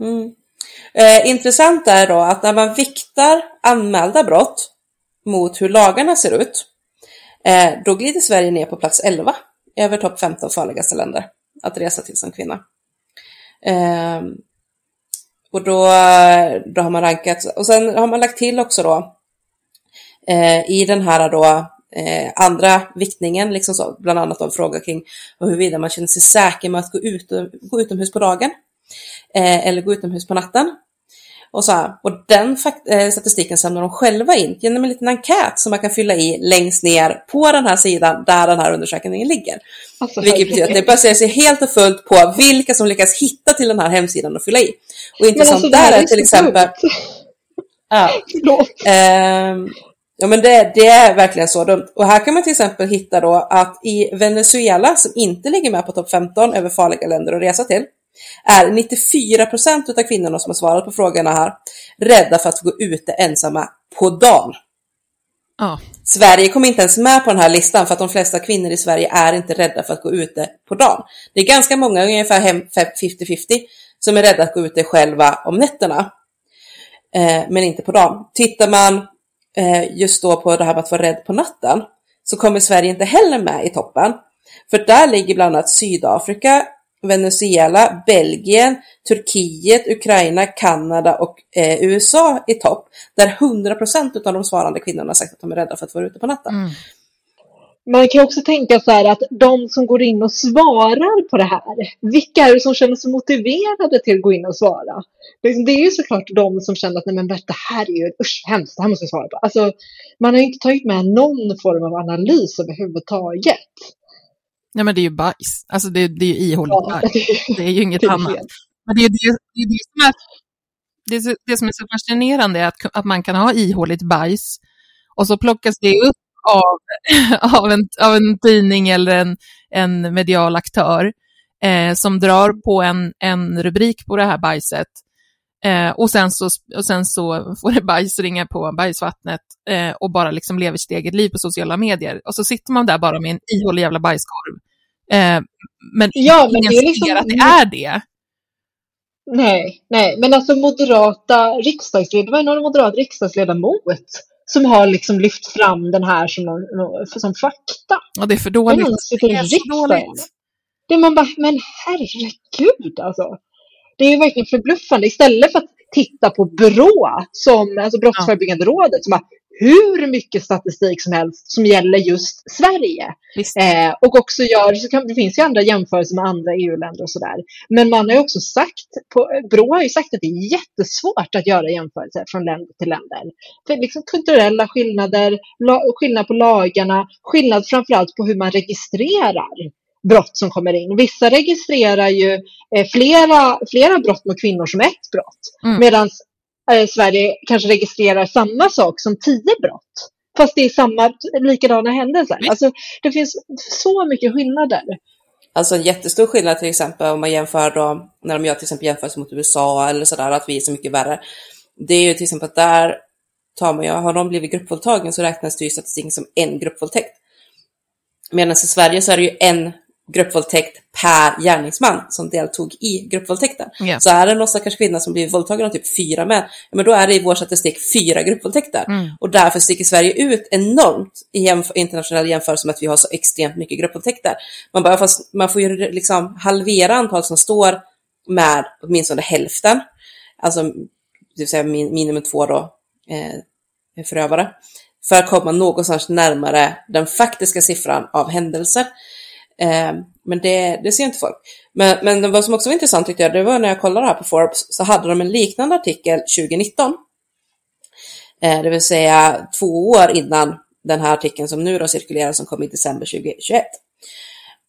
Mm. Eh, intressant är då att när man viktar anmälda brott mot hur lagarna ser ut, eh, då glider Sverige ner på plats 11 över topp 15 farligaste länder att resa till som kvinna. Eh, och då, då har man rankat, och sen har man lagt till också då eh, i den här då eh, andra viktningen, liksom så, bland annat en fråga kring huruvida man känner sig säker med att gå, ut, gå utomhus på dagen eh, eller gå utomhus på natten. Och, så här. och den eh, statistiken samlar de själva in genom en liten enkät som man kan fylla i längst ner på den här sidan där den här undersökningen ligger. Alltså, Vilket betyder att det baserar sig helt och fullt på vilka som lyckas hitta till den här hemsidan och fylla i. Och intressant alltså, där är till exempel... Ja. Ehm, ja men det, det är verkligen så dumt. Och här kan man till exempel hitta då att i Venezuela, som inte ligger med på topp 15 över farliga länder att resa till, är 94 procent av kvinnorna som har svarat på frågorna här rädda för att gå ute ensamma på dagen. Ja, Sverige kom inte ens med på den här listan för att de flesta kvinnor i Sverige är inte rädda för att gå ute på dagen. Det är ganska många, ungefär hem- 50-50, som är rädda att gå ute själva om nätterna. Eh, men inte på dagen. Tittar man eh, just då på det här med att vara rädd på natten så kommer Sverige inte heller med i toppen. För där ligger bland annat Sydafrika, Venezuela, Belgien, Turkiet, Ukraina, Kanada och eh, USA i topp. Där 100% av de svarande kvinnorna har sagt att de är rädda för att vara ute på natten. mm. Man kan också tänka så här att de som går in och svarar på det här, vilka är det som känner sig motiverade till att gå in och svara? Det det är ju såklart de som känner att nej men det här är ju usch, hemskt, det här måste vi svara på. Alltså, man har ju inte tagit med någon form av analys överhuvudtaget. Ja men det är ju bajs. Alltså det, det är ju ihåligt Ja, bajs. Det är ju inget det är annat. Men det är det, det, är det som är det, är det som är så fascinerande är att, att man kan ha ihåligt bajs Och så plockas det upp av, av, en, av en tidning eller en, en medial aktör eh, som drar på en, en rubrik på det här bajset. Eh, och, sen så, och sen så får det bajs ringa på bajsvattnet eh, och bara liksom lever sitt eget liv på sociala medier. Och så sitter man där bara med en ihålig jävla bajskorv. Eh, men Ja, men ingen det är liksom- ser att det är det. Nej, nej, men alltså moderata riksdagsledamot, det var ju någon moderat riksdagsledamot som har liksom lyft fram den här som, som fakta. Och det är för Men dåligt. i Det är så dåligt. Det man bara, men herregud alltså. Det är ju verkligen förbluffande. Istället för att titta på BRÅ, som, alltså Brottsförebyggande rådet, som har hur mycket statistik som helst som gäller just Sverige. Eh, och också gör, så kan, det finns ju andra jämförelser med andra EU-länder och sådär. Men man har ju också sagt, på, Brå har ju sagt att det är jättesvårt att göra jämförelser från länder till länder. För liksom kulturella skillnader, la, skillnad på lagarna, skillnad framförallt på hur man registrerar brott som kommer in. Vissa registrerar ju eh, flera, flera brott mot kvinnor som ett brott. Mm. Medan eh, Sverige kanske registrerar samma sak som tio brott. Fast det är samma, likadana händelser. Alltså, det finns så mycket skillnader. Alltså en jättestor skillnad till exempel om man jämför då, när de gör till exempel jämförelse mot USA eller sådär, att vi är så mycket värre. Det är ju till exempel att där tar man ju, har de blivit gruppvåldtagen så räknas det ju i statistiken som en gruppvåldtäkt. Medan i Sverige så är det ju en gruppvåldtäkt per gärningsman som deltog i gruppvåldtäkten. Ja. Så är det någon stackars kvinna som blir våldtagen av typ fyra män, men då är det i vår statistik fyra gruppvåldtäkter. Mm. Och därför sticker Sverige ut enormt i jämf- internationell jämförelse med att vi har så extremt mycket gruppvåldtäkter. Man, bara, fast man får ju liksom halvera antalet som står med åtminstone hälften, alltså det vill säga min, minimum två då, eh, förövare, för att komma någonstans närmare den faktiska siffran av händelser. Eh, men det, det ser inte folk. Men, men vad som också var intressant tyckte jag, det var när jag kollade här på Forbes, så hade de en liknande artikel 2019. Eh, det vill säga två år innan den här artikeln som nu då cirkulerar som kom i december 2021.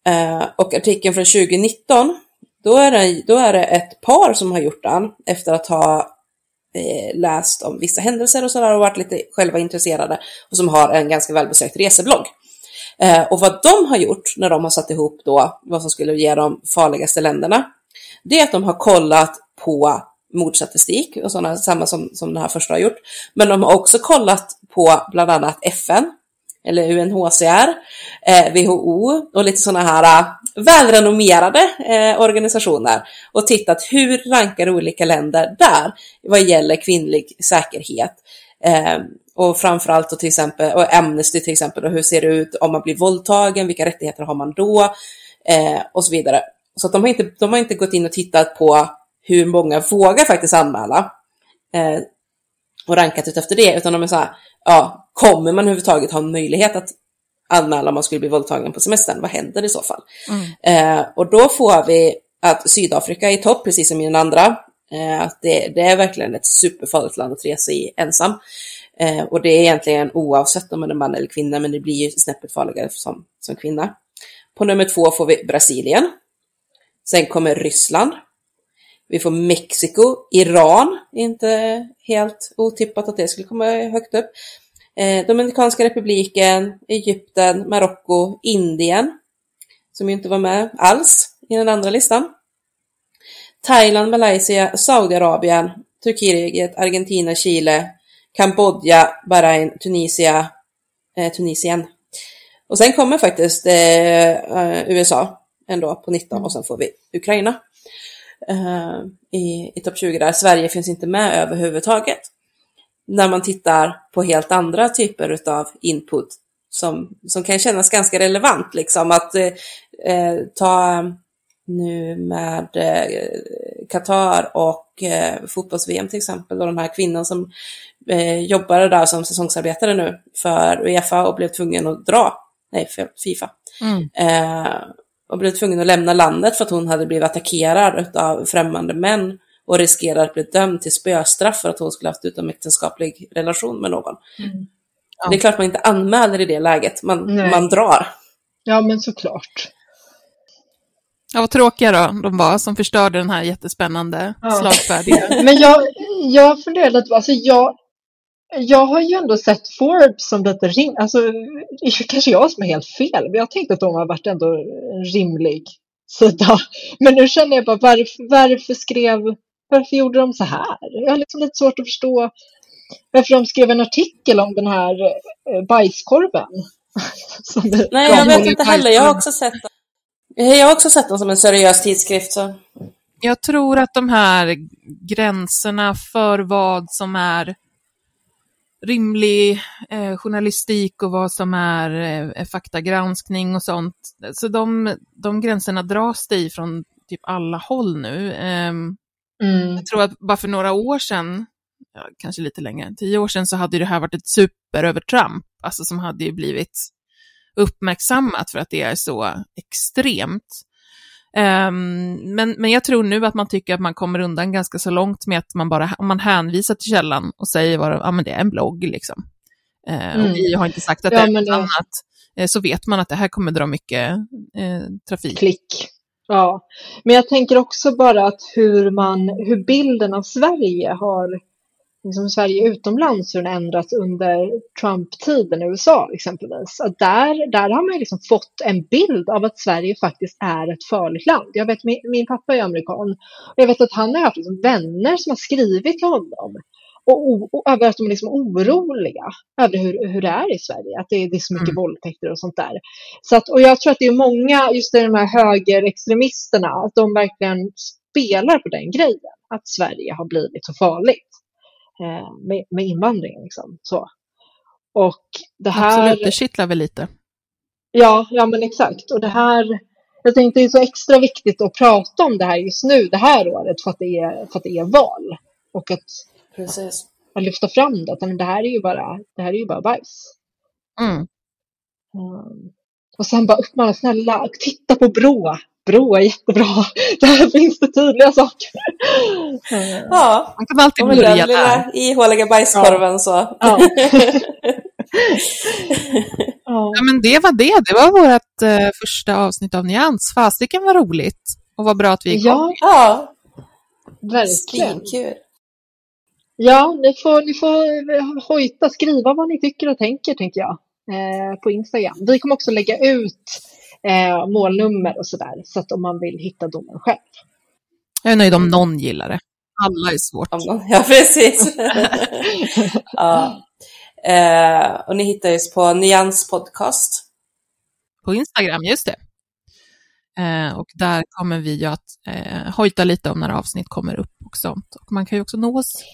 Eh, och artikeln från 2019, då är, det, då är det ett par som har gjort den efter att ha eh, läst om vissa händelser och sådär och varit lite själva intresserade och som har en ganska välbesökt reseblogg. Eh, och vad de har gjort när de har satt ihop då vad som skulle ge de farligaste länderna, det är att de har kollat på mordstatistik och sådana, samma som, som den här första har gjort. Men de har också kollat på bland annat FN, eller UNHCR, eh, WHO och lite sådana här eh, välrenommerade eh, organisationer och tittat hur rankar olika länder där vad gäller kvinnlig säkerhet. Eh, och framförallt då till exempel, och Amnesty till exempel, och hur ser det ut om man blir våldtagen, vilka rättigheter har man då? Eh, och så vidare. Så de, har inte, de har inte gått in och tittat på hur många vågar faktiskt anmäla eh, och rankat ut efter det, utan de är så här, ja, kommer man överhuvudtaget ha en möjlighet att anmäla om man skulle bli våldtagen på semestern? Vad händer i så fall? Eh, och då får vi att Sydafrika är i topp, precis som i den andra. Eh, att det, det är verkligen ett superfarligt land att resa i ensam. Eh, och det är egentligen oavsett om man är man eller kvinna, men det blir ju snäppet farligare som, som kvinna. På nummer två får vi Brasilien. Sen kommer Ryssland. Vi får Mexiko, Iran, inte helt otippat att det skulle komma högt upp. Eh, Dominikanska republiken, Egypten, Marocko, Indien, som ju inte var med alls i den andra listan. Thailand, Malaysia, Saudiarabien, Turkiet, Argentina, Chile, Kambodja, Bahrain, Tunisia, eh, Tunisien. Och sen kommer faktiskt eh, USA ändå på 19 och sen får vi Ukraina eh, i, i topp 20 där. Sverige finns inte med överhuvudtaget. När man tittar på helt andra typer av input som, som kan kännas ganska relevant, liksom att eh, eh, ta nu med eh, Qatar och eh, fotbolls-VM till exempel och den här kvinnan som eh, jobbade där som säsongsarbetare nu för Uefa och blev tvungen att dra, nej Fifa, Mm. och blev tvungen att lämna landet för att hon hade blivit attackerad av främmande män och riskerade att bli dömd till spöstraff för att hon skulle haft utomäktenskaplig relation med någon. Ja. Det är klart man inte anmäler i det läget, man, Nej. man drar. Ja, men såklart. Ja, vad tråkiga då de var som förstörde den här jättespännande Ja. slagfärdiga. Men jag, jag funderade, att- alltså jag, jag har ju ändå sett Forbes som lite rim... Alltså, det är kanske jag som är helt fel, men jag tänkte att de har varit ändå en rimlig sida. Men nu känner jag bara, varför, varför skrev... Varför gjorde de så här? Jag har liksom lite svårt att förstå varför de skrev en artikel om den här eh, bajskorven. Nej, jag vet inte heller. Jag har också sett. Jag har också sett den som en seriös tidskrift. Så. Jag tror att de här gränserna för vad som är rimlig eh, journalistik och vad som är eh, faktagranskning och sånt. Så de, de gränserna dras det i från typ alla håll nu. Eh, mm. Jag tror att bara för några år sedan, ja, kanske lite längre, tio år sedan så hade det här varit ett superövertramp, alltså som hade ju blivit uppmärksammat för att det är så extremt. Um, men, men jag tror nu att man tycker att man kommer undan ganska så långt med att man bara, om man hänvisar till källan och säger att men det är en blogg liksom. Uh, mm. Och vi har inte sagt att ja, det är något annat. Uh, så vet man att det här kommer dra mycket uh, trafik. Klick. Ja, men jag tänker också bara att hur man, hur bilden av Sverige har liksom Sverige utomlands hur den ändrats under Trump-tiden i USA exempelvis. Att där, där har man liksom fått en bild av att Sverige faktiskt är ett farligt land. Jag vet, min, min pappa är amerikan och jag vet att han har haft liksom vänner som har skrivit till honom och, och, över att de är liksom oroliga över hur, hur det är i Sverige, att det, är, det är så mycket mm. våldtäkter och sånt där. Så att, och jag tror att det är många, just de här högerextremisterna, att de verkligen spelar på den grejen, att Sverige har blivit så farligt. Eh, med, med invandringen. Liksom. Så. Och det här... Absolut, det kittlar väl lite. Ja, ja men exakt. Och det här, jag tänkte det är så extra viktigt att prata om det här just nu, det här året, för att det är, för att det är val. Och att, Precis. att lyfta fram det, att det här är ju bara, det här är ju bara bajs. Mm. Um, och sen bara uppmana, snälla, titta på Brå bro är jättebra. Där finns det tydliga saker. Ja, man kan alltid börja där. ihåliga bajskorven ja. så. Ja. ja. men det var det. Det var vårt uh, första avsnitt av Nyans. Fasiken var roligt. Och vad bra att vi kom. Ja, ja. verkligen. Kul. Ja, ni får, ni får hojta, skriva vad ni tycker och tänker, tänker jag, eh, på Instagram. Vi kommer också lägga ut eh, målnummer och sådär. Så att om man vill hitta domen själv. Jag är nöjd om någon gillar det. Alla är svårt. Ja, precis. ja. Eh, och ni hittar oss på Nyans podcast. På Instagram, just det. Eh, och där kommer vi att eh, hojta lite om när avsnitt kommer upp och sånt. Och man kan ju också nå oss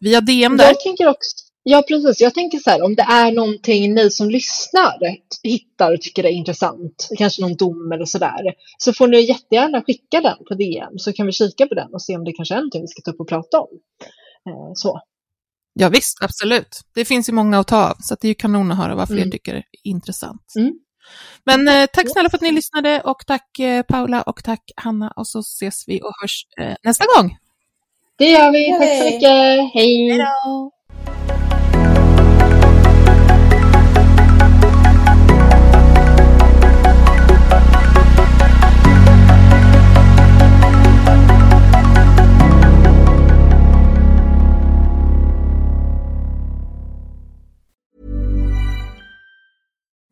via DM där. Jag tänker också, Ja, precis. Jag tänker så här, om det är någonting ni som lyssnar hittar och tycker är intressant, kanske någon dom eller så där, så får ni jättegärna skicka den på DM så kan vi kika på den och se om det kanske är någonting vi ska ta upp och prata om. Eh, så. Ja, visst, absolut. Det finns ju många att ta av, så det är ju kanon att höra vad fler mm. tycker är intressant. Mm. Men eh, tack snälla för att ni lyssnade och tack eh, Paula och tack Hanna och så ses vi och hörs eh, nästa gång. Det gör vi. Tack så mycket. Hej! Hej